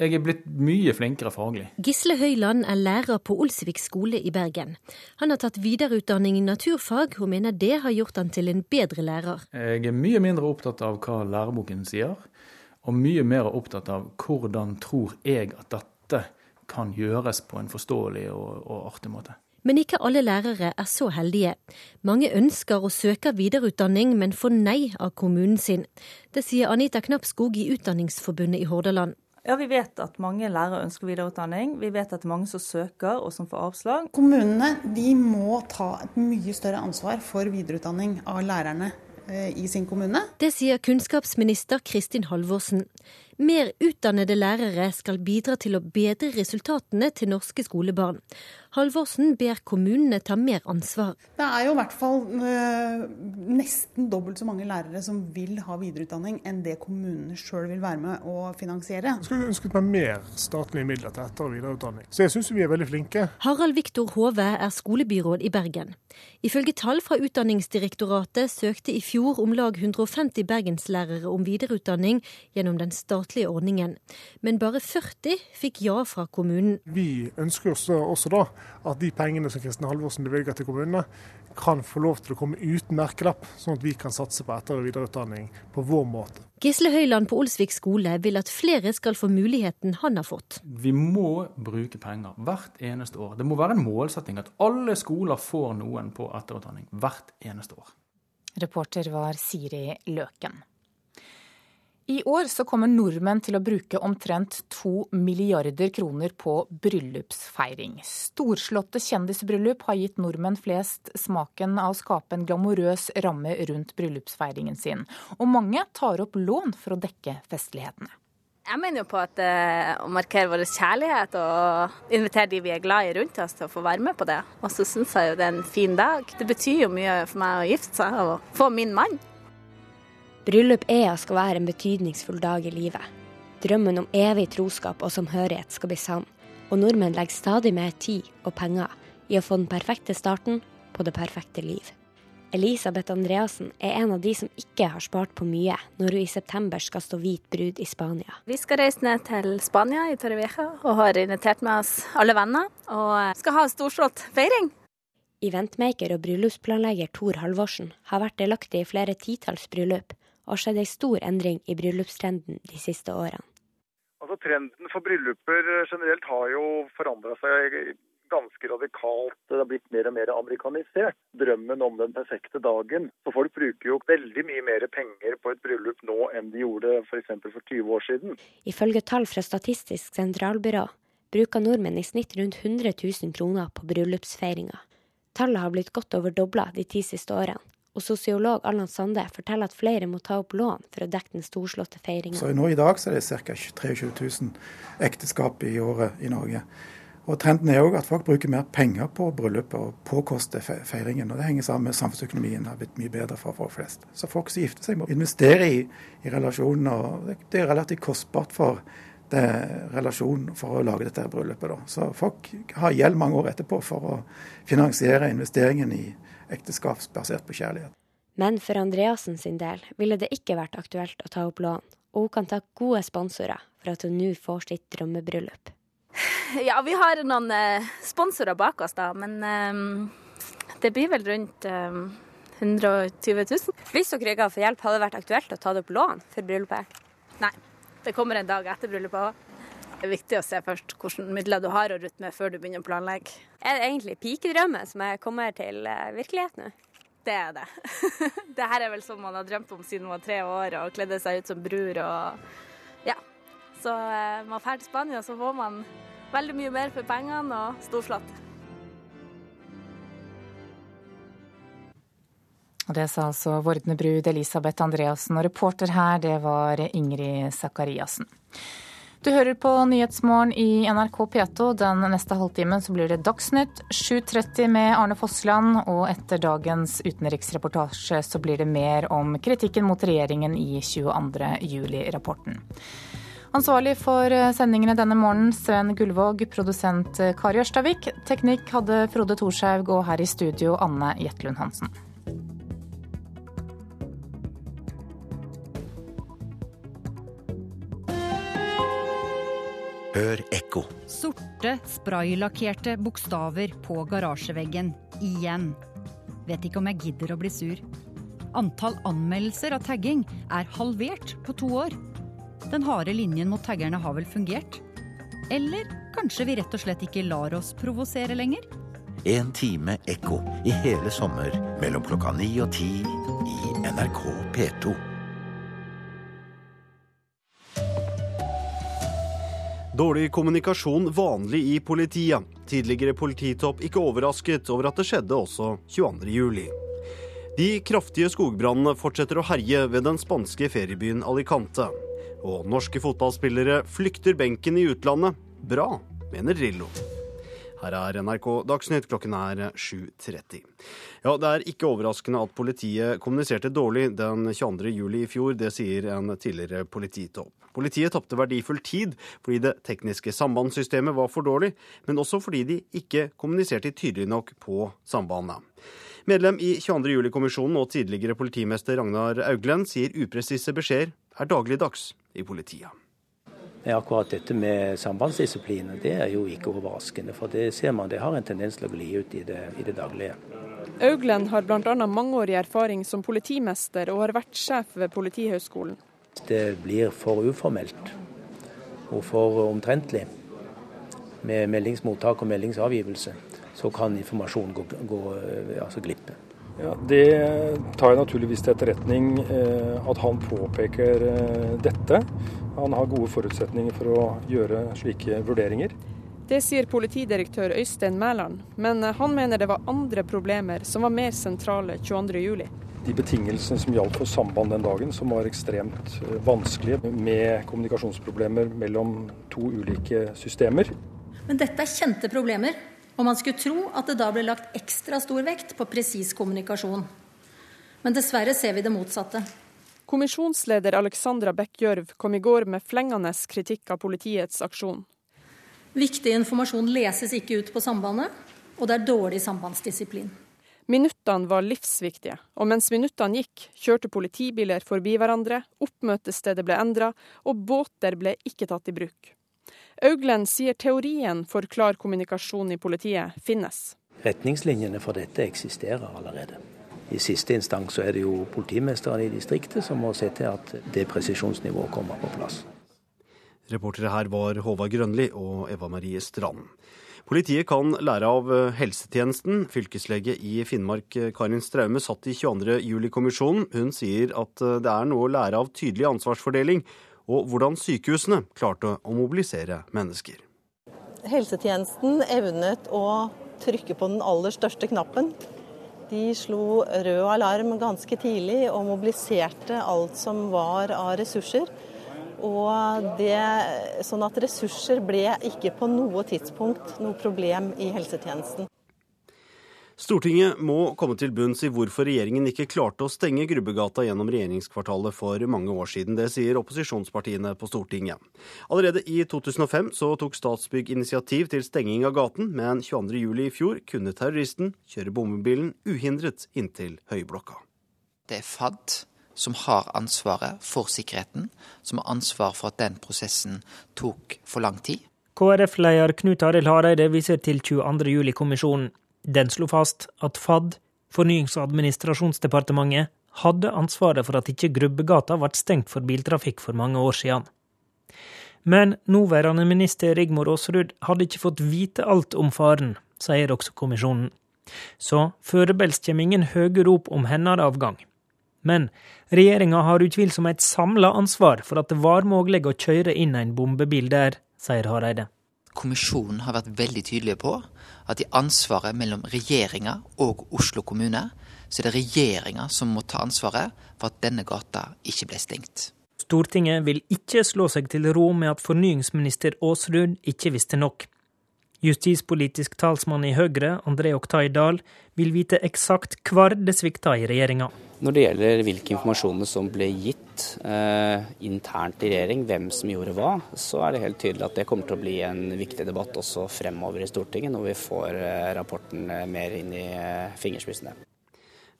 Jeg er blitt mye flinkere faglig. Gisle Høyland er lærer på Olsvik skole i Bergen. Han har tatt videreutdanning i naturfag, og mener det har gjort han til en bedre lærer. Jeg er mye mindre opptatt av hva læreboken sier og mye mer opptatt av hvordan tror jeg at dette kan gjøres på en forståelig og, og artig måte. Men ikke alle lærere er så heldige. Mange ønsker å søke videreutdanning, men får nei av kommunen sin. Det sier Anita Knappskog i Utdanningsforbundet i Hordaland. Ja, Vi vet at mange lærere ønsker videreutdanning. Vi vet at det er mange som søker og som får avslag. Kommunene de må ta et mye større ansvar for videreutdanning av lærerne i sin kommune. Det sier kunnskapsminister Kristin Halvorsen. Mer utdannede lærere skal bidra til å bedre resultatene til norske skolebarn. Halvorsen ber kommunene ta mer ansvar. Det er jo i hvert fall øh, nesten dobbelt så mange lærere som vil ha videreutdanning, enn det kommunene sjøl vil være med å finansiere. Jeg skulle ønsket meg mer statlige midler til etter- og videreutdanning. Så jeg syns vi er veldig flinke. Harald Viktor Hove er skolebyråd i Bergen. Ifølge tall fra Utdanningsdirektoratet søkte i fjor om lag 150 bergenslærere om videreutdanning gjennom den statlige ordningen. Men bare 40 fikk ja fra kommunen. Vi ønsker oss også da at de pengene som Kristin Halvorsen bevilger til kommunene, kan få lov til å komme uten merkelapp, sånn at vi kan satse på etter- og videreutdanning på vår måte. Gisle Høyland på Olsvik skole vil at flere skal få muligheten han har fått. Vi må bruke penger hvert eneste år. Det må være en målsetting at alle skoler får noen på etterutdanning hvert eneste år. Reporter var Siri Løken. I år så kommer nordmenn til å bruke omtrent to milliarder kroner på bryllupsfeiring. Storslåtte kjendisbryllup har gitt nordmenn flest smaken av å skape en glamorøs ramme rundt bryllupsfeiringen sin. Og mange tar opp lån for å dekke festlighetene. Jeg mener jo på at eh, å markere vår kjærlighet og invitere de vi er glad i rundt oss til å få være med på det. Og så syns jeg jo det er en fin dag. Det betyr jo mye for meg å gifte seg og få min mann. Bryllup er og skal være en betydningsfull dag i livet. Drømmen om evig troskap og samhørighet skal bli sann, og nordmenn legger stadig mer tid og penger i å få den perfekte starten på det perfekte liv. Elisabeth Andreassen er en av de som ikke har spart på mye når hun i september skal stå hvit brud i Spania. Vi skal reise ned til Spania i Torrevieja og har invitert med oss alle venner og skal ha storslått feiring. Eventmaker og bryllupsplanlegger Tor Halvorsen har vært delaktig i flere titalls bryllup, og skjedd ei stor endring i bryllupstrenden de siste årene. Altså, trenden for brylluper generelt har jo forandra seg ganske radikalt. Det har blitt mer og mer amerikanisert. Drømmen om den perfekte dagen. Så Folk bruker jo veldig mye mer penger på et bryllup nå enn de gjorde f.eks. For, for 20 år siden. Ifølge tall fra Statistisk sentralbyrå bruker nordmenn i snitt rundt 100 000 kroner på bryllupsfeiringa. Tallet har blitt godt over dobla de ti siste årene og sosiolog Allan Sande forteller at flere må ta opp lån for å dekke den storslåtte feiringa. Så nå I dag så er det ca. 23 000 ekteskap i året i Norge. Og Trenden er òg at folk bruker mer penger på bryllupet og påkoster feiringen. og Det henger sammen med samfunnsøkonomien har blitt mye bedre for folk flest. Så folk som gifter seg må investere i, i relasjonen. og Det er relativt kostbart for det, relasjonen for å lage dette bryllupet. Da. Så folk har gjeld mange år etterpå for å finansiere investeringen i ekteskap basert på kjærlighet. Men for Andreassen sin del ville det ikke vært aktuelt å ta opp lån, og hun kan ta gode sponsorer for at hun nå får sitt drømmebryllup. Ja, vi har noen eh, sponsorer bak oss, da, men um, det blir vel rundt um, 120 000. Hvis dere ikke hadde fått hjelp, hadde det vært aktuelt å ta det opp lån for bryllupet? Nei, det kommer en dag etter bryllupet òg. Det er viktig å se først hvilke midler du har å rutte med før du begynner å planlegge. Er det egentlig pikedrømmen som er kommet til eh, virkelighet nå? Det er det. det her er vel sånn man har drømt om siden man var tre år og kledde seg ut som bror og ja. Så eh, man drar til Spania, så får man veldig mye mer for pengene og storslått. Det sa altså vordende brud Elisabeth Andreassen, og reporter her det var Ingrid Sakariassen. Du hører på Nyhetsmorgen i NRK P2. Den neste halvtimen så blir det Dagsnytt 7.30 med Arne Fossland. Og etter dagens utenriksreportasje så blir det mer om kritikken mot regjeringen i 22. juli-rapporten. Ansvarlig for sendingene denne morgenen, Sven Gullvåg. Produsent Kari Ørstavik. Teknikk hadde Frode Thorshaug, og her i studio Anne Jetlund Hansen. Hør ekko. Sorte, spraylakkerte bokstaver på garasjeveggen. Igjen. Vet ikke om jeg gidder å bli sur. Antall anmeldelser av tagging er halvert på to år. Den harde linjen mot taggerne har vel fungert? Eller kanskje vi rett og slett ikke lar oss provosere lenger? En time ekko i hele sommer mellom klokka ni og ti i NRK P2. Dårlig kommunikasjon vanlig i politiet. Tidligere polititopp ikke overrasket over at det skjedde også 22.07. De kraftige skogbrannene fortsetter å herje ved den spanske feriebyen Alicante. Og norske fotballspillere flykter benken i utlandet. Bra, mener Drillo. Her er NRK Dagsnytt, klokken er 7.30. Ja, Det er ikke overraskende at politiet kommuniserte dårlig den 22. juli i fjor. Det sier en tidligere polititopp. Politiet tapte verdifull tid fordi det tekniske sambandssystemet var for dårlig, men også fordi de ikke kommuniserte tydelig nok på sambandet. Medlem i 22. juli-kommisjonen og tidligere politimester Ragnar Auglen sier upresise beskjeder er dagligdags i politiet. Akkurat dette med sambandsdisiplin det er jo ikke overraskende. For det ser man det har en tendens til å gli ut i det, i det daglige. Auglen har bl.a. mangeårig erfaring som politimester og har vært sjef ved Politihøgskolen. Det blir for uformelt og for omtrentlig med meldingsmottak og meldingsavgivelse, så kan informasjon gå, gå altså glippe. Ja, Det tar jeg naturligvis til etterretning eh, at han påpeker eh, dette. Han har gode forutsetninger for å gjøre slike vurderinger. Det sier politidirektør Øystein Mæland, men eh, han mener det var andre problemer som var mer sentrale 22.07 de betingelsene som gjaldt for samband den dagen, som var ekstremt eh, vanskelige, med kommunikasjonsproblemer mellom to ulike systemer. Men dette er kjente problemer, og man skulle tro at det da ble lagt ekstra stor vekt på presis kommunikasjon. Men dessverre ser vi det motsatte. Kommisjonsleder Alexandra Bekkjørv kom i går med flengende kritikk av politiets aksjon. Viktig informasjon leses ikke ut på sambandet, og det er dårlig sambandsdisiplin. Minuttene var livsviktige, og mens minuttene gikk, kjørte politibiler forbi hverandre, oppmøtestedet ble endra, og båter ble ikke tatt i bruk. Auglen sier teorien for klar kommunikasjon i politiet finnes. Retningslinjene for dette eksisterer allerede. I siste instans så er det jo politimesteren i distriktet som må se til at det presisjonsnivået kommer på plass. Reportere her var Håvard Grønli og Eva Marie Strand. Politiet kan lære av eh, helsetjenesten. Fylkeslege i Finnmark eh, Karin Straume satt i 22.07-kommisjonen. Hun sier at eh, det er noe å lære av tydelig ansvarsfordeling, og hvordan sykehusene klarte å mobilisere mennesker. Helsetjenesten evnet å trykke på den aller største knappen. De slo rød alarm ganske tidlig og mobiliserte alt som var av ressurser. Og det, sånn at ressurser ble ikke på noe tidspunkt noe problem i helsetjenesten. Stortinget må komme til bunns i hvorfor regjeringen ikke klarte å stenge Grubbegata gjennom regjeringskvartalet for mange år siden. Det sier opposisjonspartiene på Stortinget. Allerede i 2005 så tok Statsbygg initiativ til stenging av gaten, men 22.07 i fjor kunne terroristen kjøre bombebilen uhindret inntil Høyblokka. Det er FAD som har ansvaret for sikkerheten, som har ansvar for at den prosessen tok for lang tid. KrF-leder Knut Arild Hareide viser til 22.07-kommisjonen. Den slo fast at FAD, Fornyings- og administrasjonsdepartementet, hadde ansvaret for at ikke Grubbegata ble stengt for biltrafikk for mange år siden. Men nåværende minister Rigmor Aasrud hadde ikke fått vite alt om faren, sier også kommisjonen. Så foreløpig kommer ingen høye rop om hennes avgang. Men regjeringa har utvilsomt et samla ansvar for at det var mulig å kjøre inn en bombebil der, sier Hareide. Kommisjonen har vært veldig tydelig på at i ansvaret mellom regjeringa og Oslo kommune, så er det regjeringa som må ta ansvaret for at denne gata ikke ble stengt. Stortinget vil ikke slå seg til ro med at fornyingsminister Aasrud ikke visste nok. Justispolitisk talsmann i Høyre, André Oktay Dahl, vil vite eksakt hvor det svikta i regjeringa. Når det gjelder hvilke informasjoner som ble gitt eh, internt i regjering, hvem som gjorde hva, så er det helt tydelig at det kommer til å bli en viktig debatt også fremover i Stortinget, når vi får eh, rapporten eh, mer inn i eh, fingerspissene.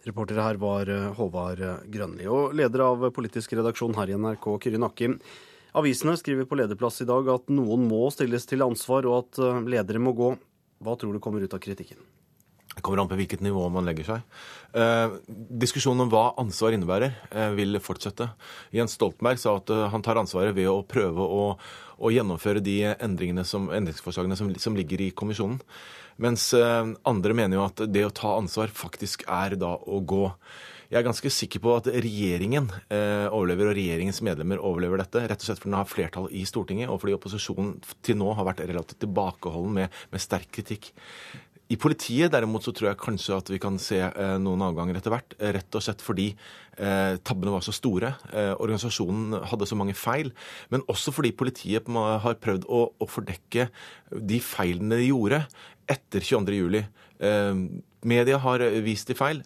Reportere her var eh, Håvard Grønli. Og leder av politisk redaksjon her i NRK, Kyrin Nakkim. Avisene skriver på lederplass i dag at noen må stilles til ansvar, og at eh, ledere må gå. Hva tror du kommer ut av kritikken? Det kommer an på hvilket nivå man legger seg. Eh, diskusjonen om hva ansvar innebærer, eh, vil fortsette. Jens Stoltenberg sa at eh, han tar ansvaret ved å prøve å, å gjennomføre de som, endringsforslagene som, som, ligger i kommisjonen. Mens eh, andre mener jo at det å ta ansvar faktisk er da å gå. Jeg er ganske sikker på at regjeringen eh, overlever, og regjeringens medlemmer overlever dette. Rett og slett fordi den har flertall i Stortinget, og fordi opposisjonen til nå har vært relativt tilbakeholden med, med sterk kritikk. I politiet derimot så tror jeg kanskje at vi kan se eh, noen avganger etter hvert. Eh, rett og slett fordi eh, tabbene var så store. Eh, organisasjonen hadde så mange feil. Men også fordi politiet har prøvd å, å fordekke de feilene de gjorde etter 22.07. Eh, media har vist de feil.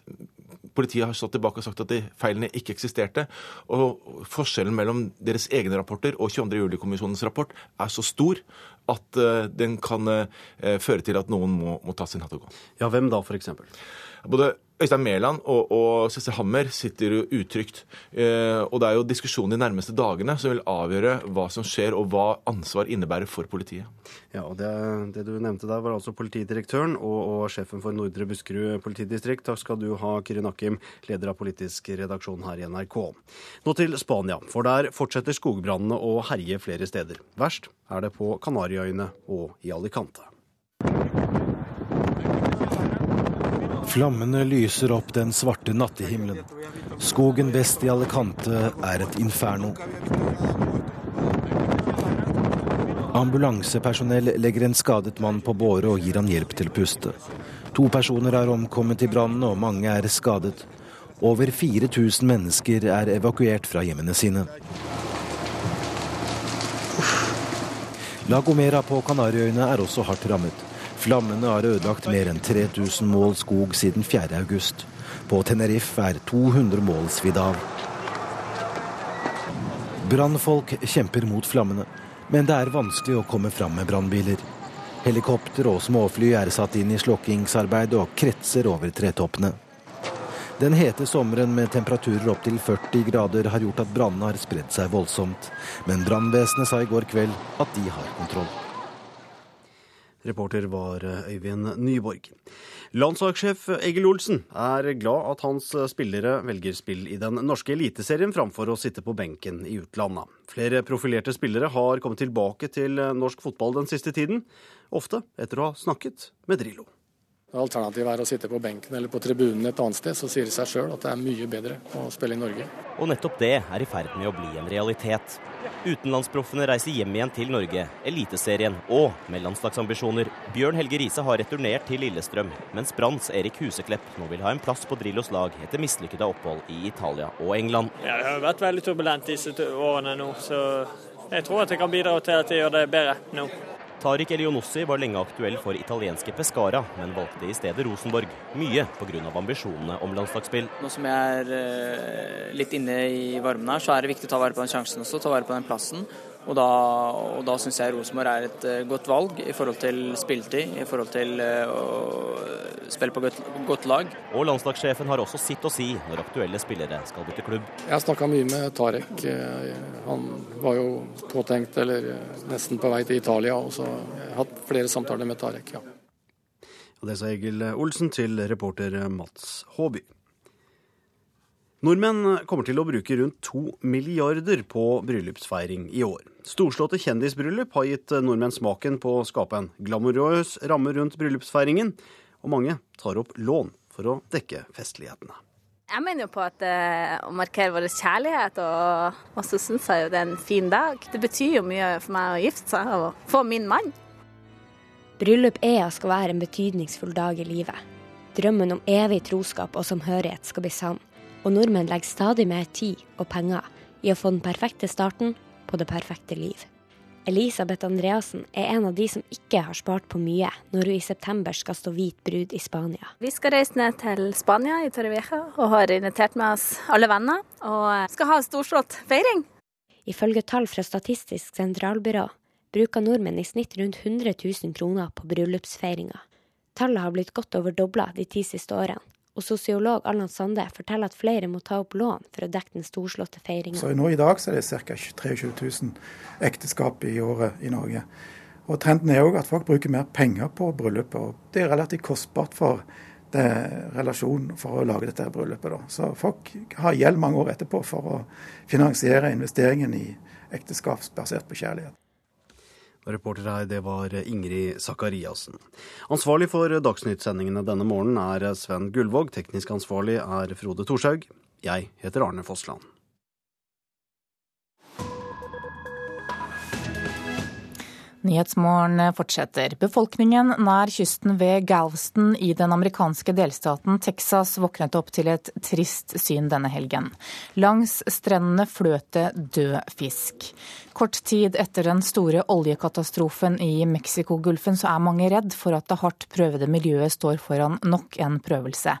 Politiet har stått tilbake og sagt at de feilene ikke eksisterte. Og forskjellen mellom deres egne rapporter og 22. juli-kommisjonens rapport er så stor at uh, den kan uh, føre til at noen må, må ta sin hatt og gå. Ja, hvem da, f.eks.? Både Øystein Mæland og, og Cæsar Hammer sitter jo utrygt. Eh, og det er jo diskusjonen de nærmeste dagene som vil avgjøre hva som skjer, og hva ansvar innebærer for politiet. Ja, og det, det du nevnte der, var altså politidirektøren og, og sjefen for Nordre Buskerud politidistrikt. Takk skal du ha, Kyrin Akim, leder av politisk redaksjon her i NRK. Nå til Spania, for der fortsetter skogbrannene å herje flere steder. Verst er det på Kanariøyene og i Alicante. Flammene lyser opp den svarte nattehimmelen. Skogen vest i Alicante er et inferno. Ambulansepersonell legger en skadet mann på båre og gir han hjelp til å puste. To personer er omkommet i brannen, og mange er skadet. Over 4000 mennesker er evakuert fra hjemmene sine. La Gomera på Kanariøyene er også hardt rammet. Flammene har ødelagt mer enn 3000 mål skog siden 4.8. På Tenerife er 200 mål svidd av. Brannfolk kjemper mot flammene, men det er vanskelig å komme fram med brannbiler. Helikopter og småfly er satt inn i slokkingsarbeid og kretser over tretoppene. Den hete sommeren med temperaturer opp til 40 grader har gjort at brannene har spredd seg voldsomt. Men brannvesenet sa i går kveld at de har kontroll. Reporter var eh, Øyvind Nyborg. Landslagssjef Egil Olsen er glad at hans spillere velger spill i den norske eliteserien framfor å sitte på benken i utlandet. Flere profilerte spillere har kommet tilbake til norsk fotball den siste tiden, ofte etter å ha snakket med Drillo. Alternativet er å sitte på benken eller på tribunen et annet sted, så sier det seg sjøl at det er mye bedre å spille i Norge. Og nettopp det er i ferd med å bli en realitet. Utenlandsproffene reiser hjem igjen til Norge, Eliteserien og med landslagsambisjoner. Bjørn Helge Riise har returnert til Lillestrøm, mens Branns Erik Huseklepp nå vil ha en plass på Drillos lag etter mislykkede opphold i Italia og England. Ja, det har vært veldig turbulent disse årene nå, så jeg tror at jeg kan bidra til at jeg gjør det bedre nå. Tariq Elionossi var lenge aktuell for italienske Pescara, men valgte i stedet Rosenborg. Mye pga. ambisjonene om landslagsspill. Nå som jeg er eh, litt inne i varmen her, så er det viktig å ta vare på den sjansen også, ta vare på den plassen. Og da, og da syns jeg Rosenborg er et uh, godt valg i forhold til spilletid, i forhold til uh, å spille på godt, godt, lag. Og landslagssjefen har også sitt å si når aktuelle spillere skal bytte klubb. Jeg har snakka mye med Tarek. Eh, han var jo påtenkt, eller nesten på vei til Italia. Og så jeg har hatt flere samtaler med Tarek, ja. Og det sa Egil Olsen til reporter Mats Håby. Nordmenn kommer til å bruke rundt to milliarder på bryllupsfeiring i år. Storslåtte kjendisbryllup har gitt nordmenn smaken på å skape en glamorøs ramme rundt bryllupsfeiringen, og mange tar opp lån for å dekke festlighetene. Jeg mener jo på at uh, å markere vår kjærlighet, og, og så syns jeg jo det er en fin dag. Det betyr jo mye for meg å gifte seg og få min mann. Bryllup er og skal være en betydningsfull dag i livet. Drømmen om evig troskap og samhørighet skal bli sann og nordmenn legger stadig mer tid og penger i å få den perfekte starten på det perfekte liv. Elisabeth Andreassen er en av de som ikke har spart på mye når hun i september skal stå hvit brud i Spania. Vi skal reise ned til Spania i Torrevieja og har invitert med oss alle venner. Og skal ha storslått feiring. Ifølge tall fra Statistisk sentralbyrå bruker nordmenn i snitt rundt 100 000 kroner på bryllupsfeiringa. Tallet har blitt godt over dobla de ti siste årene. Og sosiolog Allan Sande forteller at flere må ta opp lån for å dekke den storslåtte feiringa. Så nå I dag så er det ca. 23 000 ekteskap i året i Norge. Og Trenden er òg at folk bruker mer penger på bryllupet. og Det er relativt kostbart for relasjonen for å lage dette bryllupet. Da. Så folk har gjeld mange år etterpå for å finansiere investeringen i ekteskap basert på kjærlighet. Reporter her, det var Ingrid Sakariassen. Ansvarlig for Dagsnytt-sendingene denne morgenen er Sven Gullvåg. Teknisk ansvarlig er Frode Thorshaug. Jeg heter Arne Fossland. Nyhetsmorgen fortsetter. Befolkningen nær kysten ved Galveston i den amerikanske delstaten Texas våknet opp til et trist syn denne helgen. Langs strendene fløt det død fisk. Kort tid etter den store oljekatastrofen i Mexicogolfen så er mange redd for at det hardt prøvede miljøet står foran nok en prøvelse.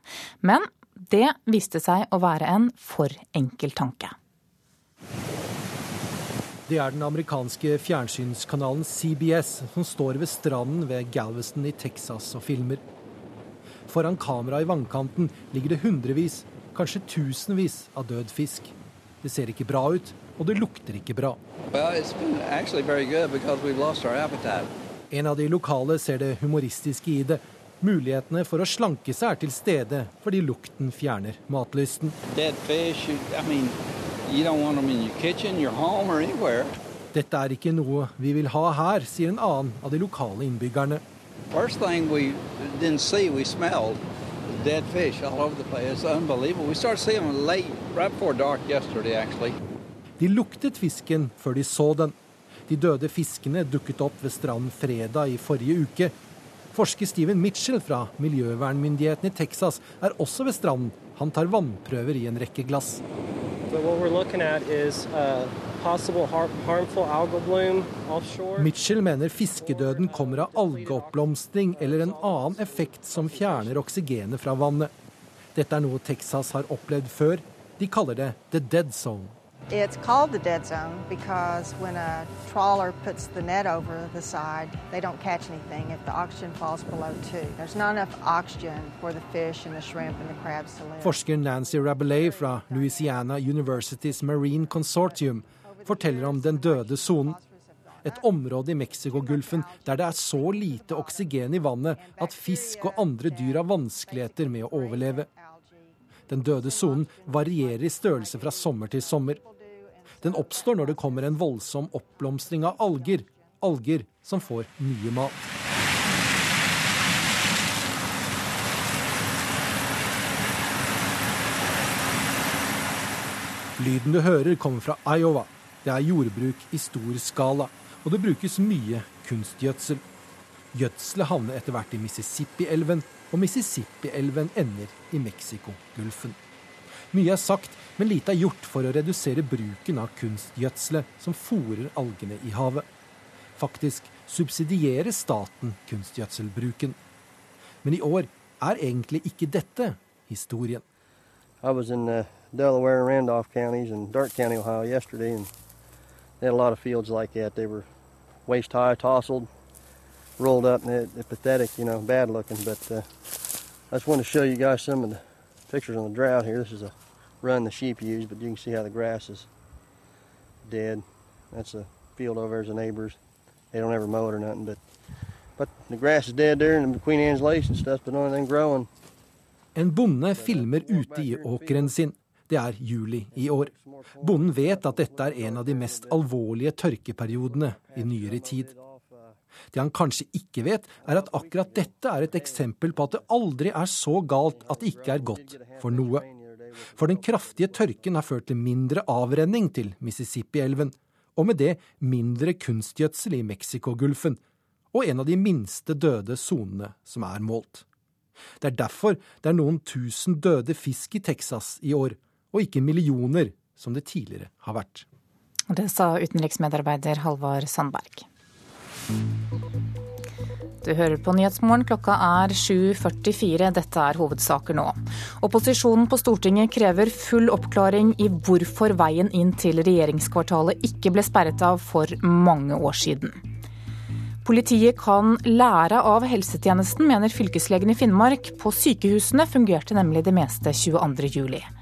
Men det viste seg å være en for enkel tanke. Det er den amerikanske fjernsynskanalen CBS som står ved stranden ved Galveston i Texas og filmer. Foran kamera i vannkanten ligger det hundrevis, kanskje tusenvis av død fisk. Det ser ikke bra ut, og det lukter ikke bra. En av de lokale ser det humoristiske i det. Mulighetene for å slanke seg er til stede fordi lukten fjerner matlysten. Dette er ikke noe vi vil ha her, sier en annen av de lokale innbyggerne. De luktet fisken før de så den. De døde fiskene dukket opp ved stranden fredag i forrige uke. Forsker Steven Mitchell fra miljøvernmyndighetene i Texas er også ved stranden. Han tar vannprøver i en rekke glass. Mitchell mener fiskedøden kommer av algeoppblomstring eller en annen effekt som fjerner oksygenet fra vannet. Dette er noe Texas har opplevd før. De kaller det the dead zone. It's called the dead zone because when a trawler puts the net over the side, they don't catch anything if the oxygen falls below two. There's not enough oxygen for the fish and the shrimp and the crabs to live. Forsker Nancy Rabelais fra Louisiana Universitys Marine Consortium forteller om den døde sonen. Et område i Mexicogolfen der det er så lite oksygen i vannet at fisk og andre dyr har vanskeligheter med å overleve. Den døde sonen varierer i størrelse fra sommer til sommer. Den oppstår når det kommer en voldsom oppblomstring av alger. Alger som får mye mat. Lyden du hører, kommer fra Iowa. Det er jordbruk i stor skala, og det brukes mye kunstgjødsel. Gjødselet havner etter hvert i Mississippi-elven, og Mississippi-elven ender i Mexicogolfen. Mye er sagt, men lite er gjort for å redusere bruken av kunstgjødselet som fòrer algene i havet. Faktisk subsidierer staten kunstgjødselbruken. Men i år er egentlig ikke dette historien. I was in uh, Delaware and Randolph counties and Darke County, Ohio yesterday, and they had a lot of fields like that. They were waist high, tousled, rolled up, and they're, they're pathetic, you know, bad looking. But uh, I just wanted to show you guys some of the pictures on the drought here. This is a run the sheep use, but you can see how the grass is dead. That's a field over there's the neighbors. They don't ever mow it or nothing, but but the grass is dead there, and the Queen Anne's lace and stuff, but the only thing growing. En bonde filmer ute i åkeren sin. Det er juli i år. Bonden vet at dette er en av de mest alvorlige tørkeperiodene i nyere tid. Det han kanskje ikke vet, er at akkurat dette er et eksempel på at det aldri er så galt at det ikke er godt for noe. For den kraftige tørken har ført til mindre avrenning til Mississippi-elven, og med det mindre kunstgjødsel i Mexicogolfen, og en av de minste døde sonene som er målt. Det er derfor det er noen tusen døde fisk i Texas i år, og ikke millioner, som det tidligere har vært. Det sa utenriksmedarbeider Halvard Sandberg. Du hører på Nyhetsmorgen, klokka er 7.44. Dette er hovedsaker nå. Opposisjonen på Stortinget krever full oppklaring i hvorfor veien inn til regjeringskvartalet ikke ble sperret av for mange år siden. Politiet kan lære av helsetjenesten, mener fylkeslegen i Finnmark. På sykehusene fungerte nemlig det meste 22.07.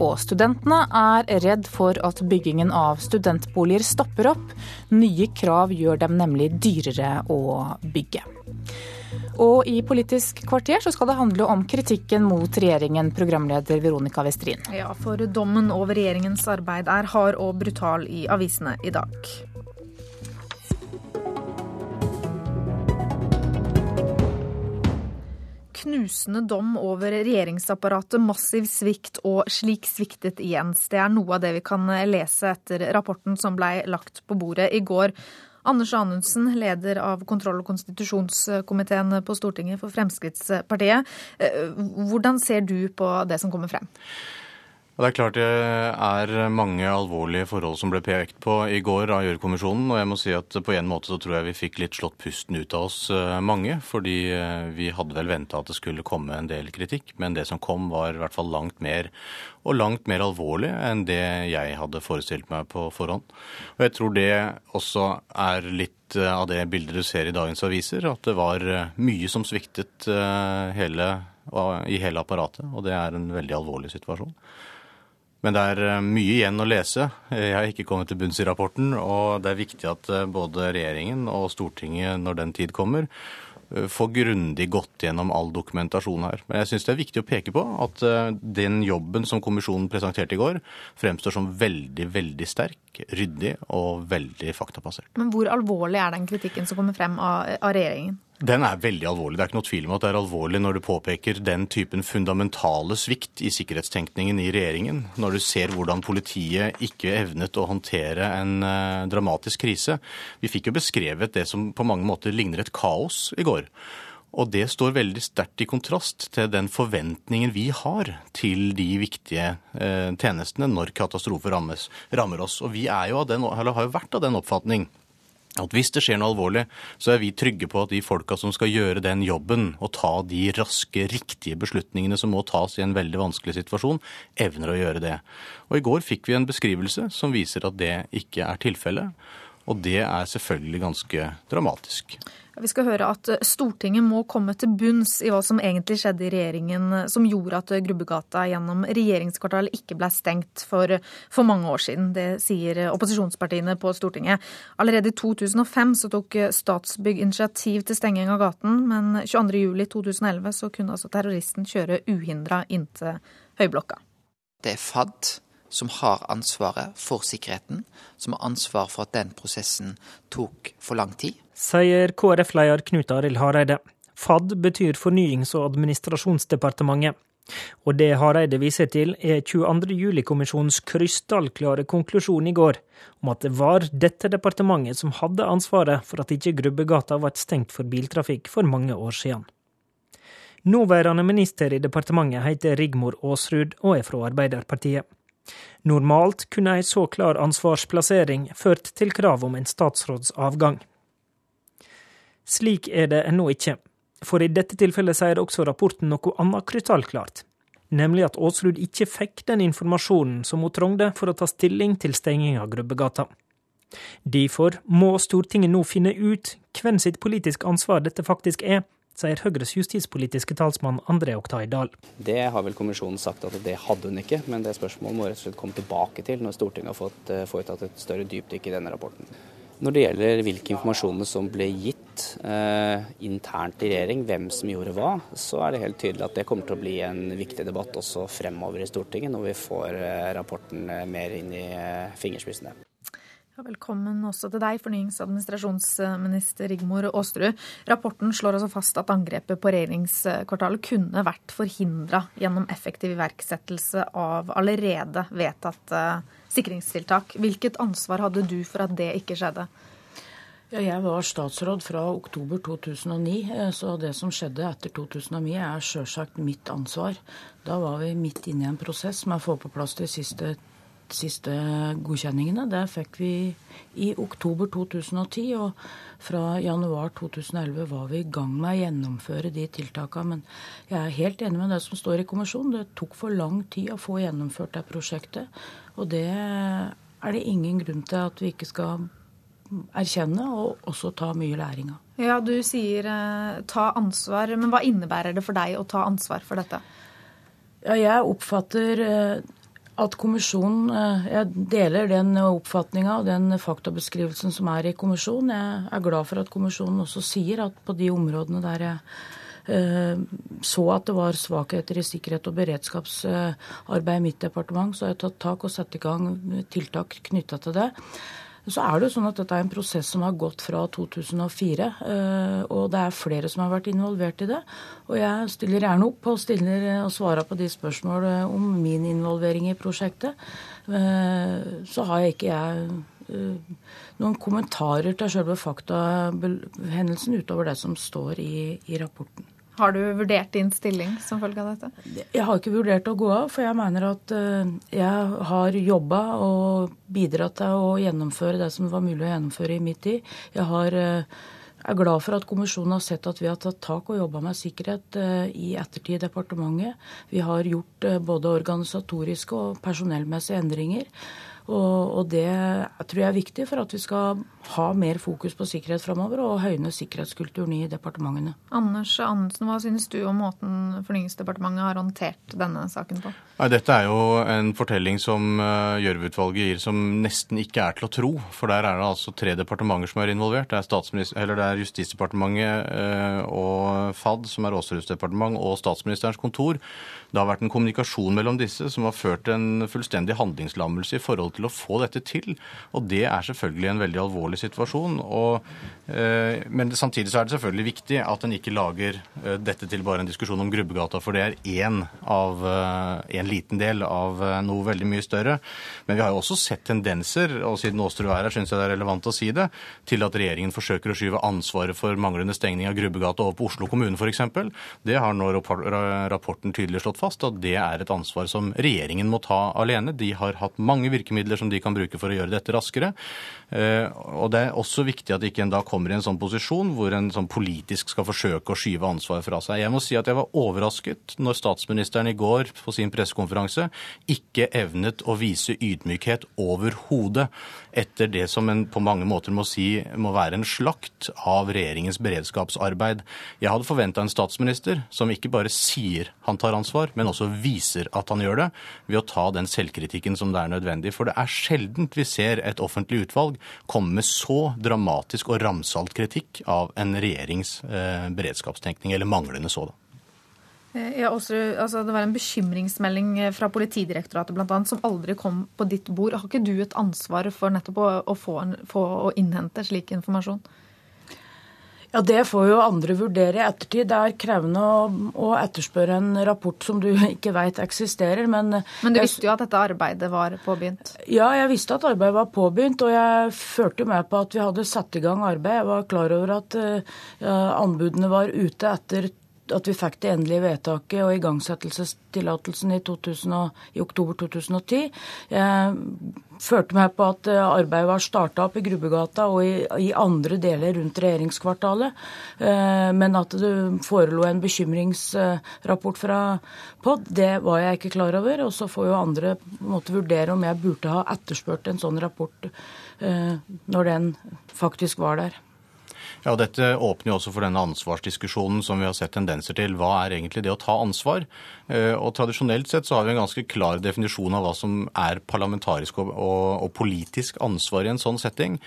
Og studentene er redd for at byggingen av studentboliger stopper opp. Nye krav gjør dem nemlig dyrere å bygge. Og i Politisk kvarter så skal det handle om kritikken mot regjeringen, programleder Veronica Westrin. Ja, for dommen over regjeringens arbeid er hard og brutal i avisene i dag. Knusende dom over regjeringsapparatet, massiv svikt og slik sviktet Jens. Det er noe av det vi kan lese etter rapporten som ble lagt på bordet i går. Anders Anundsen, leder av kontroll- og konstitusjonskomiteen på Stortinget for Fremskrittspartiet. Eh, hvordan ser du på det som kommer frem? Det er klart det er mange alvorlige forhold som ble pekt på i går av Gjørv-kommisjonen. Og jeg må si at på en måte så tror jeg vi fikk litt slått pusten ut av oss eh, mange. Fordi eh, vi hadde vel venta at det skulle komme en del kritikk, men det som kom var i hvert fall langt mer og langt mer alvorlig enn det jeg hadde forestilt meg på forhånd. Og jeg tror det også er litt eh, av det bildet du ser i dagens aviser, at det var mye som sviktet hele, i hele apparatet. Og det er en veldig alvorlig situasjon. Men det er eh, mye igjen å lese. Jeg har ikke kommet til bunns i rapporten. Og det er viktig at eh, både regjeringen og Stortinget, når den tid kommer, eh, får grundig gått gjennom all dokumentasjon her. Men jeg syns det er viktig å peke på at den jobben som kommisjonen presenterte i går, fremstår som veldig, veldig sterk, ryddig og veldig faktabasert. Men hvor alvorlig er den kritikken som kommer frem av, av regjeringen? Den er veldig alvorlig. Det er ikke noe tvil om at det er alvorlig når du påpeker den typen fundamentale svikt i sikkerhetstenkningen i regjeringen. Når du ser hvordan politiet ikke evnet å håndtere en uh, dramatisk krise. Vi fikk jo beskrevet det som på mange måter ligner et kaos i går. Og det står veldig sterkt i kontrast til den forventningen vi har til de viktige uh, tjenestene når katastrofer rammes, rammer oss. Og vi er jo av den, har jo vært av den oppfatning at hvis det skjer noe alvorlig, så er vi trygge på at de folka som skal gjøre den jobben og ta de raske, riktige beslutningene som må tas i en veldig vanskelig situasjon, evner å gjøre det. Og i går fikk vi en beskrivelse som viser at det ikke er tilfellet. Og det er selvfølgelig ganske dramatisk. Vi skal høre at Stortinget må komme til bunns i hva som egentlig skjedde i regjeringen som gjorde at Grubbegata gjennom regjeringskvartalet ikke ble stengt for, for mange år siden. Det sier opposisjonspartiene på Stortinget. Allerede i 2005 så tok Statsbygg initiativ til stenging av gaten, men 22.07.2011 så kunne altså terroristen kjøre uhindra inntil Høyblokka. Det er FAD som har ansvaret for sikkerheten, som har ansvar for at den prosessen tok for lang tid. Sier KrF-leder Knut Arild Hareide. FAD betyr Fornyings- og administrasjonsdepartementet. Og det Hareide viser til, er 22.07-kommisjonens krystallklare konklusjon i går, om at det var dette departementet som hadde ansvaret for at ikke Grubbegata ble stengt for biltrafikk for mange år siden. Nåværende minister i departementet heter Rigmor Aasrud og er fra Arbeiderpartiet. Normalt kunne ei så klar ansvarsplassering ført til krav om en statsråds avgang. Slik er det ennå ikke, for i dette tilfellet sier også rapporten noe annet krystallklart, nemlig at Aasrud ikke fikk den informasjonen som hun trengte for å ta stilling til stenging av Grubbegata. Derfor må Stortinget nå finne ut hvem sitt politiske ansvar dette faktisk er, sier Høyres justispolitiske talsmann André Oktay Dahl. Det har vel kommisjonen sagt at det hadde hun ikke, men det spørsmålet må rett og slett komme tilbake til når Stortinget har fått eh, foretatt et større dypdykk i denne rapporten. Når det gjelder hvilke informasjoner som ble gitt eh, internt i regjering, hvem som gjorde hva, så er det helt tydelig at det kommer til å bli en viktig debatt også fremover i Stortinget, når vi får eh, rapporten eh, mer inn i eh, fingerspissene. Velkommen også til deg, fornyings- og administrasjonsminister Rigmor Aasrud. Rapporten slår altså fast at angrepet på regjeringskvartalet kunne vært forhindra gjennom effektiv iverksettelse av allerede vedtatte sikringstiltak. Hvilket ansvar hadde du for at det ikke skjedde? Ja, jeg var statsråd fra oktober 2009, eh, så det som skjedde etter 2009 er sjølsagt mitt ansvar. Da var vi midt inne i en prosess med å få på plass de siste siste godkjenningene. Det fikk vi i oktober 2010. og fra januar 2011 var vi i gang med å gjennomføre de tiltakene. Men jeg er helt enig med det som står i kommisjonen. Det tok for lang tid å få gjennomført det prosjektet. Og det er det ingen grunn til at vi ikke skal erkjenne og også ta mye læring av. Ja, Du sier eh, ta ansvar, men hva innebærer det for deg å ta ansvar for dette? Ja, jeg oppfatter eh, at kommisjonen eh, Jeg deler den oppfatninga og den faktabeskrivelsen som er i kommisjonen. Jeg er glad for at kommisjonen også sier at på de områdene der jeg eh, så at det var svakheter i sikkerhet og beredskapsarbeid i mitt departement, så har jeg tatt tak og satt i gang tiltak knytta til det. Så er det jo sånn at dette er en prosess som har gått fra 2004. Eh, og det er flere som har vært involvert i det. Og jeg stiller gjerne opp og, stiller, og svarer på de spørsmål om min involvering i prosjektet. Eh, så har jeg ikke jeg eh, noen kommentarer til selve faktahendelsen utover det som står i, i rapporten. Har du vurdert din stilling som følge av dette? Jeg har ikke vurdert å gå av, for jeg mener at eh, jeg har jobba og bidratt til å gjennomføre det som var mulig å gjennomføre i min tid. Jeg har, eh, er glad for at kommisjonen har sett at vi har tatt tak og jobba med sikkerhet eh, i ettertid i departementet. Vi har gjort både organisatoriske og personellmessige endringer. Og, og, det tror jeg er viktig for at vi skal ha mer fokus på sikkerhet framover og høyne sikkerhetskulturen i departementene. Anders Andersen, hva synes du om måten Fornyingsdepartementet har håndtert denne saken på? Nei, dette er jo en fortelling som uh, Gjørv-utvalget gir som nesten ikke er til å tro. For der er det altså tre departementer som er involvert. Det er, er Justisdepartementet uh, og FAD, som er Aasruds departement, og Statsministerens kontor. Det har vært en kommunikasjon mellom disse som har ført en fullstendig handlingslammelse i forhold til å få dette til. Og det er selvfølgelig en veldig alvorlig situasjon. Og, eh, men samtidig så er det selvfølgelig viktig at en ikke lager eh, dette til bare en diskusjon om Grubbegata, for det er én av eh, en liten del av eh, noe veldig mye større. Men vi har jo også sett tendenser, og siden Aastrud er her, syns jeg det er relevant å si det, til at regjeringen forsøker å skyve ansvaret for manglende stengning av Grubbegata over på Oslo kommune f.eks. Det har nå rapporten tydelig slått fast at det er et ansvar som regjeringen må ta alene. De har hatt mange virkemidler som de kan bruke for å gjøre dette raskere. Eh, og Det er også viktig at ikke en da kommer i en sånn posisjon hvor en sånn politisk skal forsøke å skyve ansvaret fra seg. Jeg må si at jeg var overrasket når statsministeren i går på sin pressekonferanse ikke evnet å vise ydmykhet overhodet etter det som en på mange måter må si må være en slakt av regjeringens beredskapsarbeid. Jeg hadde forventa en statsminister som ikke bare sier han tar ansvar, men også viser at han gjør det, ved å ta den selvkritikken som det er nødvendig. For det er sjeldent vi ser et offentlig utvalg komme med så dramatisk og ramsalt kritikk av en regjerings eh, beredskapstenkning, eller manglende sådan. Eh, ja, også, altså, det var en bekymringsmelding eh, fra Politidirektoratet blant annet, som aldri kom på ditt bord. Har ikke du et ansvar for nettopp å, å få, en, få å innhente slik informasjon? Ja, Det får jo andre vurdere i ettertid. Det er krevende å, å etterspørre en rapport som du ikke vet eksisterer. Men, men du visste jo at dette arbeidet var påbegynt? Ja, jeg visste at arbeidet var påbegynt. Og jeg førte med på at vi hadde satt i gang arbeid. Jeg var klar over at uh, anbudene var ute etter at vi fikk det endelige vedtaket og igangsettelsestillatelsen i, i, oktober 2010. Jeg førte meg på at eh, arbeidet var starta opp i Grubbegata og i, i, andre deler rundt regjeringskvartalet. Eh, men at det forelå en bekymringsrapport fra POD, det var jeg ikke klar over. Og så får jo andre måtte vurdere om jeg burde ha etterspurt en sånn rapport eh, når den faktisk var der. Ja, Dette åpner jo også for denne ansvarsdiskusjonen som vi har sett tendenser til. Hva er egentlig det å ta ansvar? Eh, og Tradisjonelt sett så har vi en ganske klar definisjon av hva som er parlamentarisk og, og, og politisk ansvar i en sånn setting.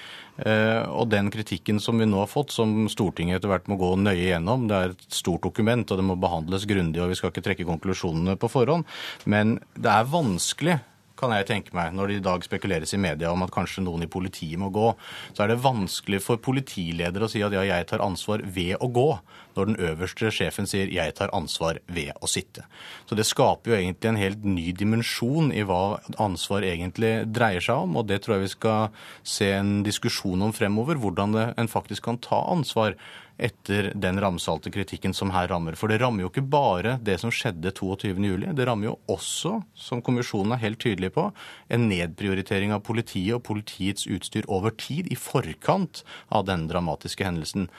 Eh, og den kritikken som vi nå har fått, som Stortinget etter hvert må gå nøye gjennom, det er et stort dokument og det må behandles grundig, og vi skal ikke trekke konklusjonene på forhånd. Men det er vanskelig kan jeg tenke meg, når det i dag spekuleres i media om at kanskje noen i politiet må gå, så er det vanskelig for politiledere å si at ja, jeg tar ansvar ved å gå, når den øverste sjefen sier jeg tar ansvar ved å sitte. Så det skaper jo egentlig en helt ny dimensjon i hva ansvar egentlig dreier seg om, og det tror jeg vi skal se en diskusjon om fremover, hvordan det, en faktisk kan ta ansvar etter den ramsalte kritikken som her rammer. For det rammer jo ikke bare det som skjedde 22.07. Det rammer jo også, som kommisjonen er helt tydelig på, en nedprioritering av politiet og politiets utstyr over tid i forkant av denne dramatiske hendelsen.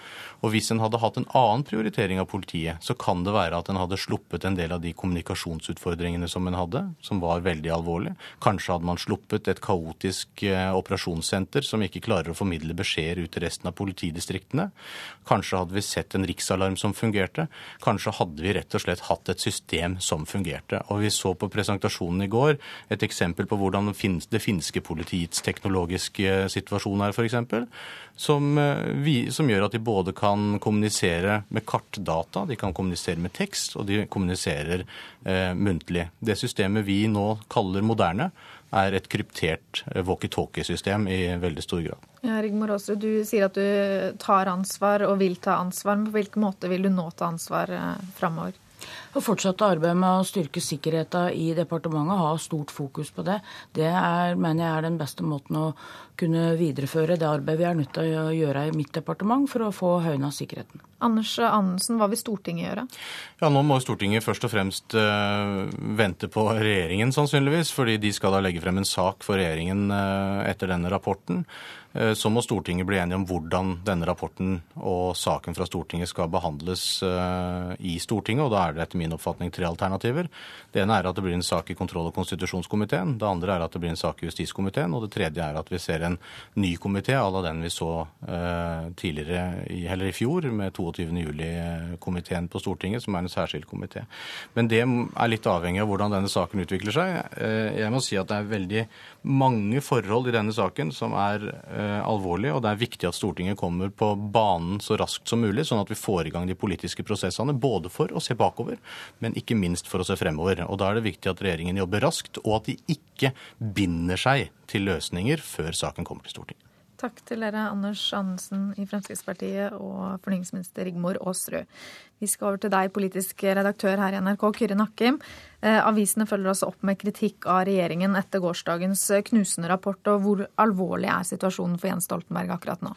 Og hvis en hadde hatt en annen prioritering av politiet, så kan det være at en hadde sluppet en del av de kommunikasjonsutfordringene som en hadde, som var veldig alvorlige. Kanskje hadde man sluppet et kaotisk eh, operasjonssenter som ikke klarer å formidle beskjeder ut til resten av politidistriktene. Kanskje hadde vi sett en riksalarm som fungerte. Kanskje hadde vi rett og slett hatt et system som fungerte. Og vi så på presentasjonen i går et eksempel på hvordan det finske politiets teknologiske situasjon er, f.eks. Som, eh, som gjør at de både kan kommunisere med kartdata, de kan kommunisere med tekst, og de kommuniserer eh, muntlig. Det systemet vi nå kaller moderne, er et kryptert eh, walkietalkie-system i veldig stor grad. Ja, Rigmor Aasrud, du sier at du tar ansvar og vil ta ansvar. Men på hvilken måte vil du nå ta ansvar eh, framover? Å fortsette arbeidet med å styrke sikkerheten i departementet, ha stort fokus på det, det er, mener jeg er den beste måten å kunne videreføre det arbeidet vi er nødt til å gjøre i mitt departement for å få høyna sikkerheten. Anders Andersen, hva vil Stortinget gjøre? Ja, Nå må Stortinget først og fremst uh, vente på regjeringen, sannsynligvis. Fordi de skal da legge frem en sak for regjeringen uh, etter denne rapporten. Eh, så må Stortinget bli enige om hvordan denne rapporten og saken fra Stortinget skal behandles eh, i Stortinget. og Da er det etter min oppfatning tre alternativer. Det ene er at det blir en sak i kontroll- og konstitusjonskomiteen. Det andre er at det blir en sak i justiskomiteen. Og det tredje er at vi ser en ny komité à la den vi så eh, tidligere, eller i fjor, med 22. juli-komiteen på Stortinget, som er en særskilt komité. Men det er litt avhengig av hvordan denne saken utvikler seg. Jeg må si at det er veldig mange forhold i denne saken som er alvorlig, og det er viktig at Stortinget kommer på banen så raskt som mulig, sånn at vi får i gang de politiske prosessene, både for å se bakover, men ikke minst for å se fremover. Og Da er det viktig at regjeringen jobber raskt, og at de ikke binder seg til løsninger før saken kommer til Stortinget. Takk til dere, Anders Andersen i Fremskrittspartiet og fornyingsminister Rigmor Aasrud. Vi skal over til deg, politisk redaktør her i NRK, Kyrre Nakkim. Eh, avisene følger også opp med kritikk av regjeringen etter gårsdagens knusende rapport. og Hvor alvorlig er situasjonen for Jens Stoltenberg akkurat nå?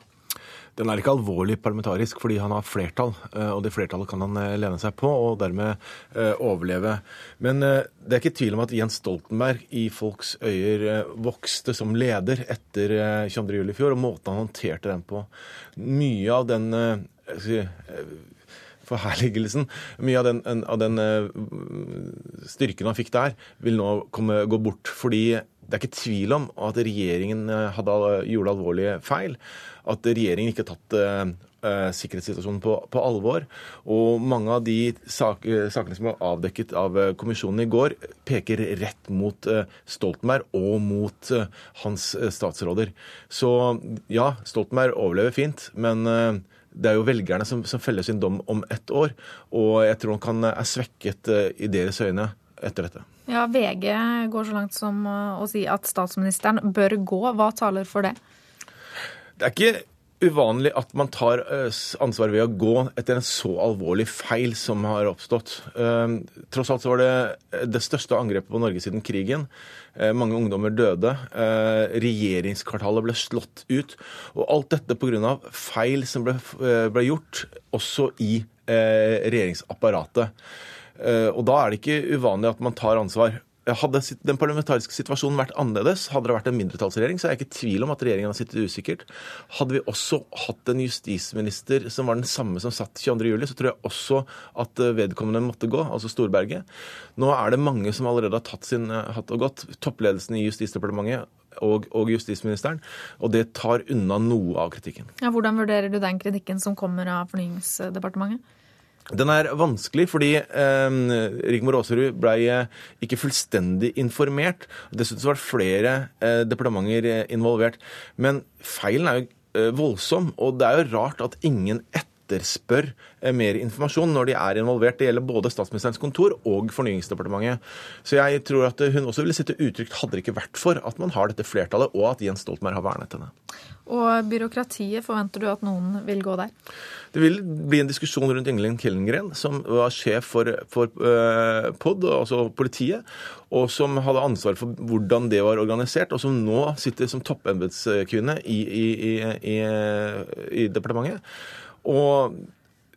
Den er ikke alvorlig parlamentarisk fordi han har flertall, eh, og det flertallet kan han eh, lene seg på og dermed eh, overleve. Men det er ikke tvil om at Jens Stoltenberg i folks øyer vokste som leder etter 22.07. i fjor, og måten han håndterte den på. Mye av den forherligelsen, mye av den, av den styrken han fikk der, vil nå komme, gå bort. Fordi det er ikke tvil om at regjeringen hadde, gjorde alvorlige feil at regjeringen ikke har tatt uh, sikkerhetssituasjonen på, på, alvor. Og mange av de sak, sakene som var avdekket av kommisjonen i går, peker rett mot uh, Stoltenberg og mot uh, hans statsråder. Så ja, Stoltenberg overlever fint, men det er jo velgerne som, som, feller sin dom om ett år. Og jeg tror han kan, er svekket i deres øyne etter dette. Ja, VG går så langt som å si at statsministeren bør gå. Hva taler for det? Det er ikke uvanlig at man tar eh, ansvar ved å gå etter en så alvorlig feil som har oppstått. Eh, tross alt så var det det største angrepet på Norge siden krigen. Eh, mange ungdommer døde. Regjeringskvartalet ble slått ut. Og alt dette pga. feil som ble, ble, gjort også i regjeringsapparatet. Og da er det ikke uvanlig at man tar ansvar. Hadde den parlamentariske situasjonen vært annerledes, hadde det vært en mindretallsregjering, så er jeg ikke i tvil om at regjeringen har sittet usikkert. Hadde vi også hatt en justisminister som var den samme som satt 22.07, så tror jeg også at eh, vedkommende måtte gå, altså Storberget. Nå er det mange som allerede har tatt sin eh, hatt og gått. Toppledelsen i Justisdepartementet og, og, justisministeren. Og det tar unna noe av kritikken. Ja, hvordan vurderer du den kritikken som kommer av Fornyingsdepartementet? Den er vanskelig fordi eh, Rigmor Aasrud ble eh, ikke fullstendig informert. Dessuten så var det flere eh, departementer eh, involvert. Men feilen er jo eh, voldsom, og det er jo rart at ingen etterspør eh, mer informasjon når de er involvert. Det gjelder både Statsministerens kontor og Fornyingsdepartementet. Så jeg tror at hun også ville sitte utrygt hadde det ikke vært for at man har dette flertallet, og at Jens Stoltenberg har vernet henne. Og byråkratiet, forventer du at noen vil gå der? Det vil bli en diskusjon rundt Ingelin Kellengren, som var sjef for, for uh, POD, altså politiet, og som hadde ansvar for hvordan det var organisert, og som nå sitter som toppembetskvinne i, i, i, i, departementet. Og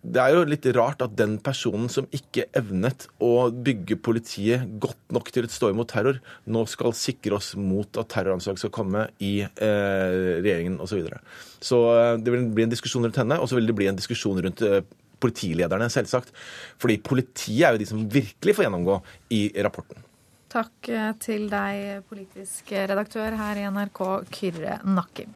det er jo litt rart at den personen som ikke evnet å bygge politiet godt nok til å stå imot terror, nå skal sikre oss mot at terroranslag skal komme i eh, regjeringen osv. Så, videre. så eh, det vil bli en diskusjon rundt henne, og så vil det bli en diskusjon rundt eh, politilederne, selvsagt. Fordi politiet er jo de som virkelig får gjennomgå i rapporten. Takk eh, til deg, politisk redaktør her i NRK, Kyrre Nakkim.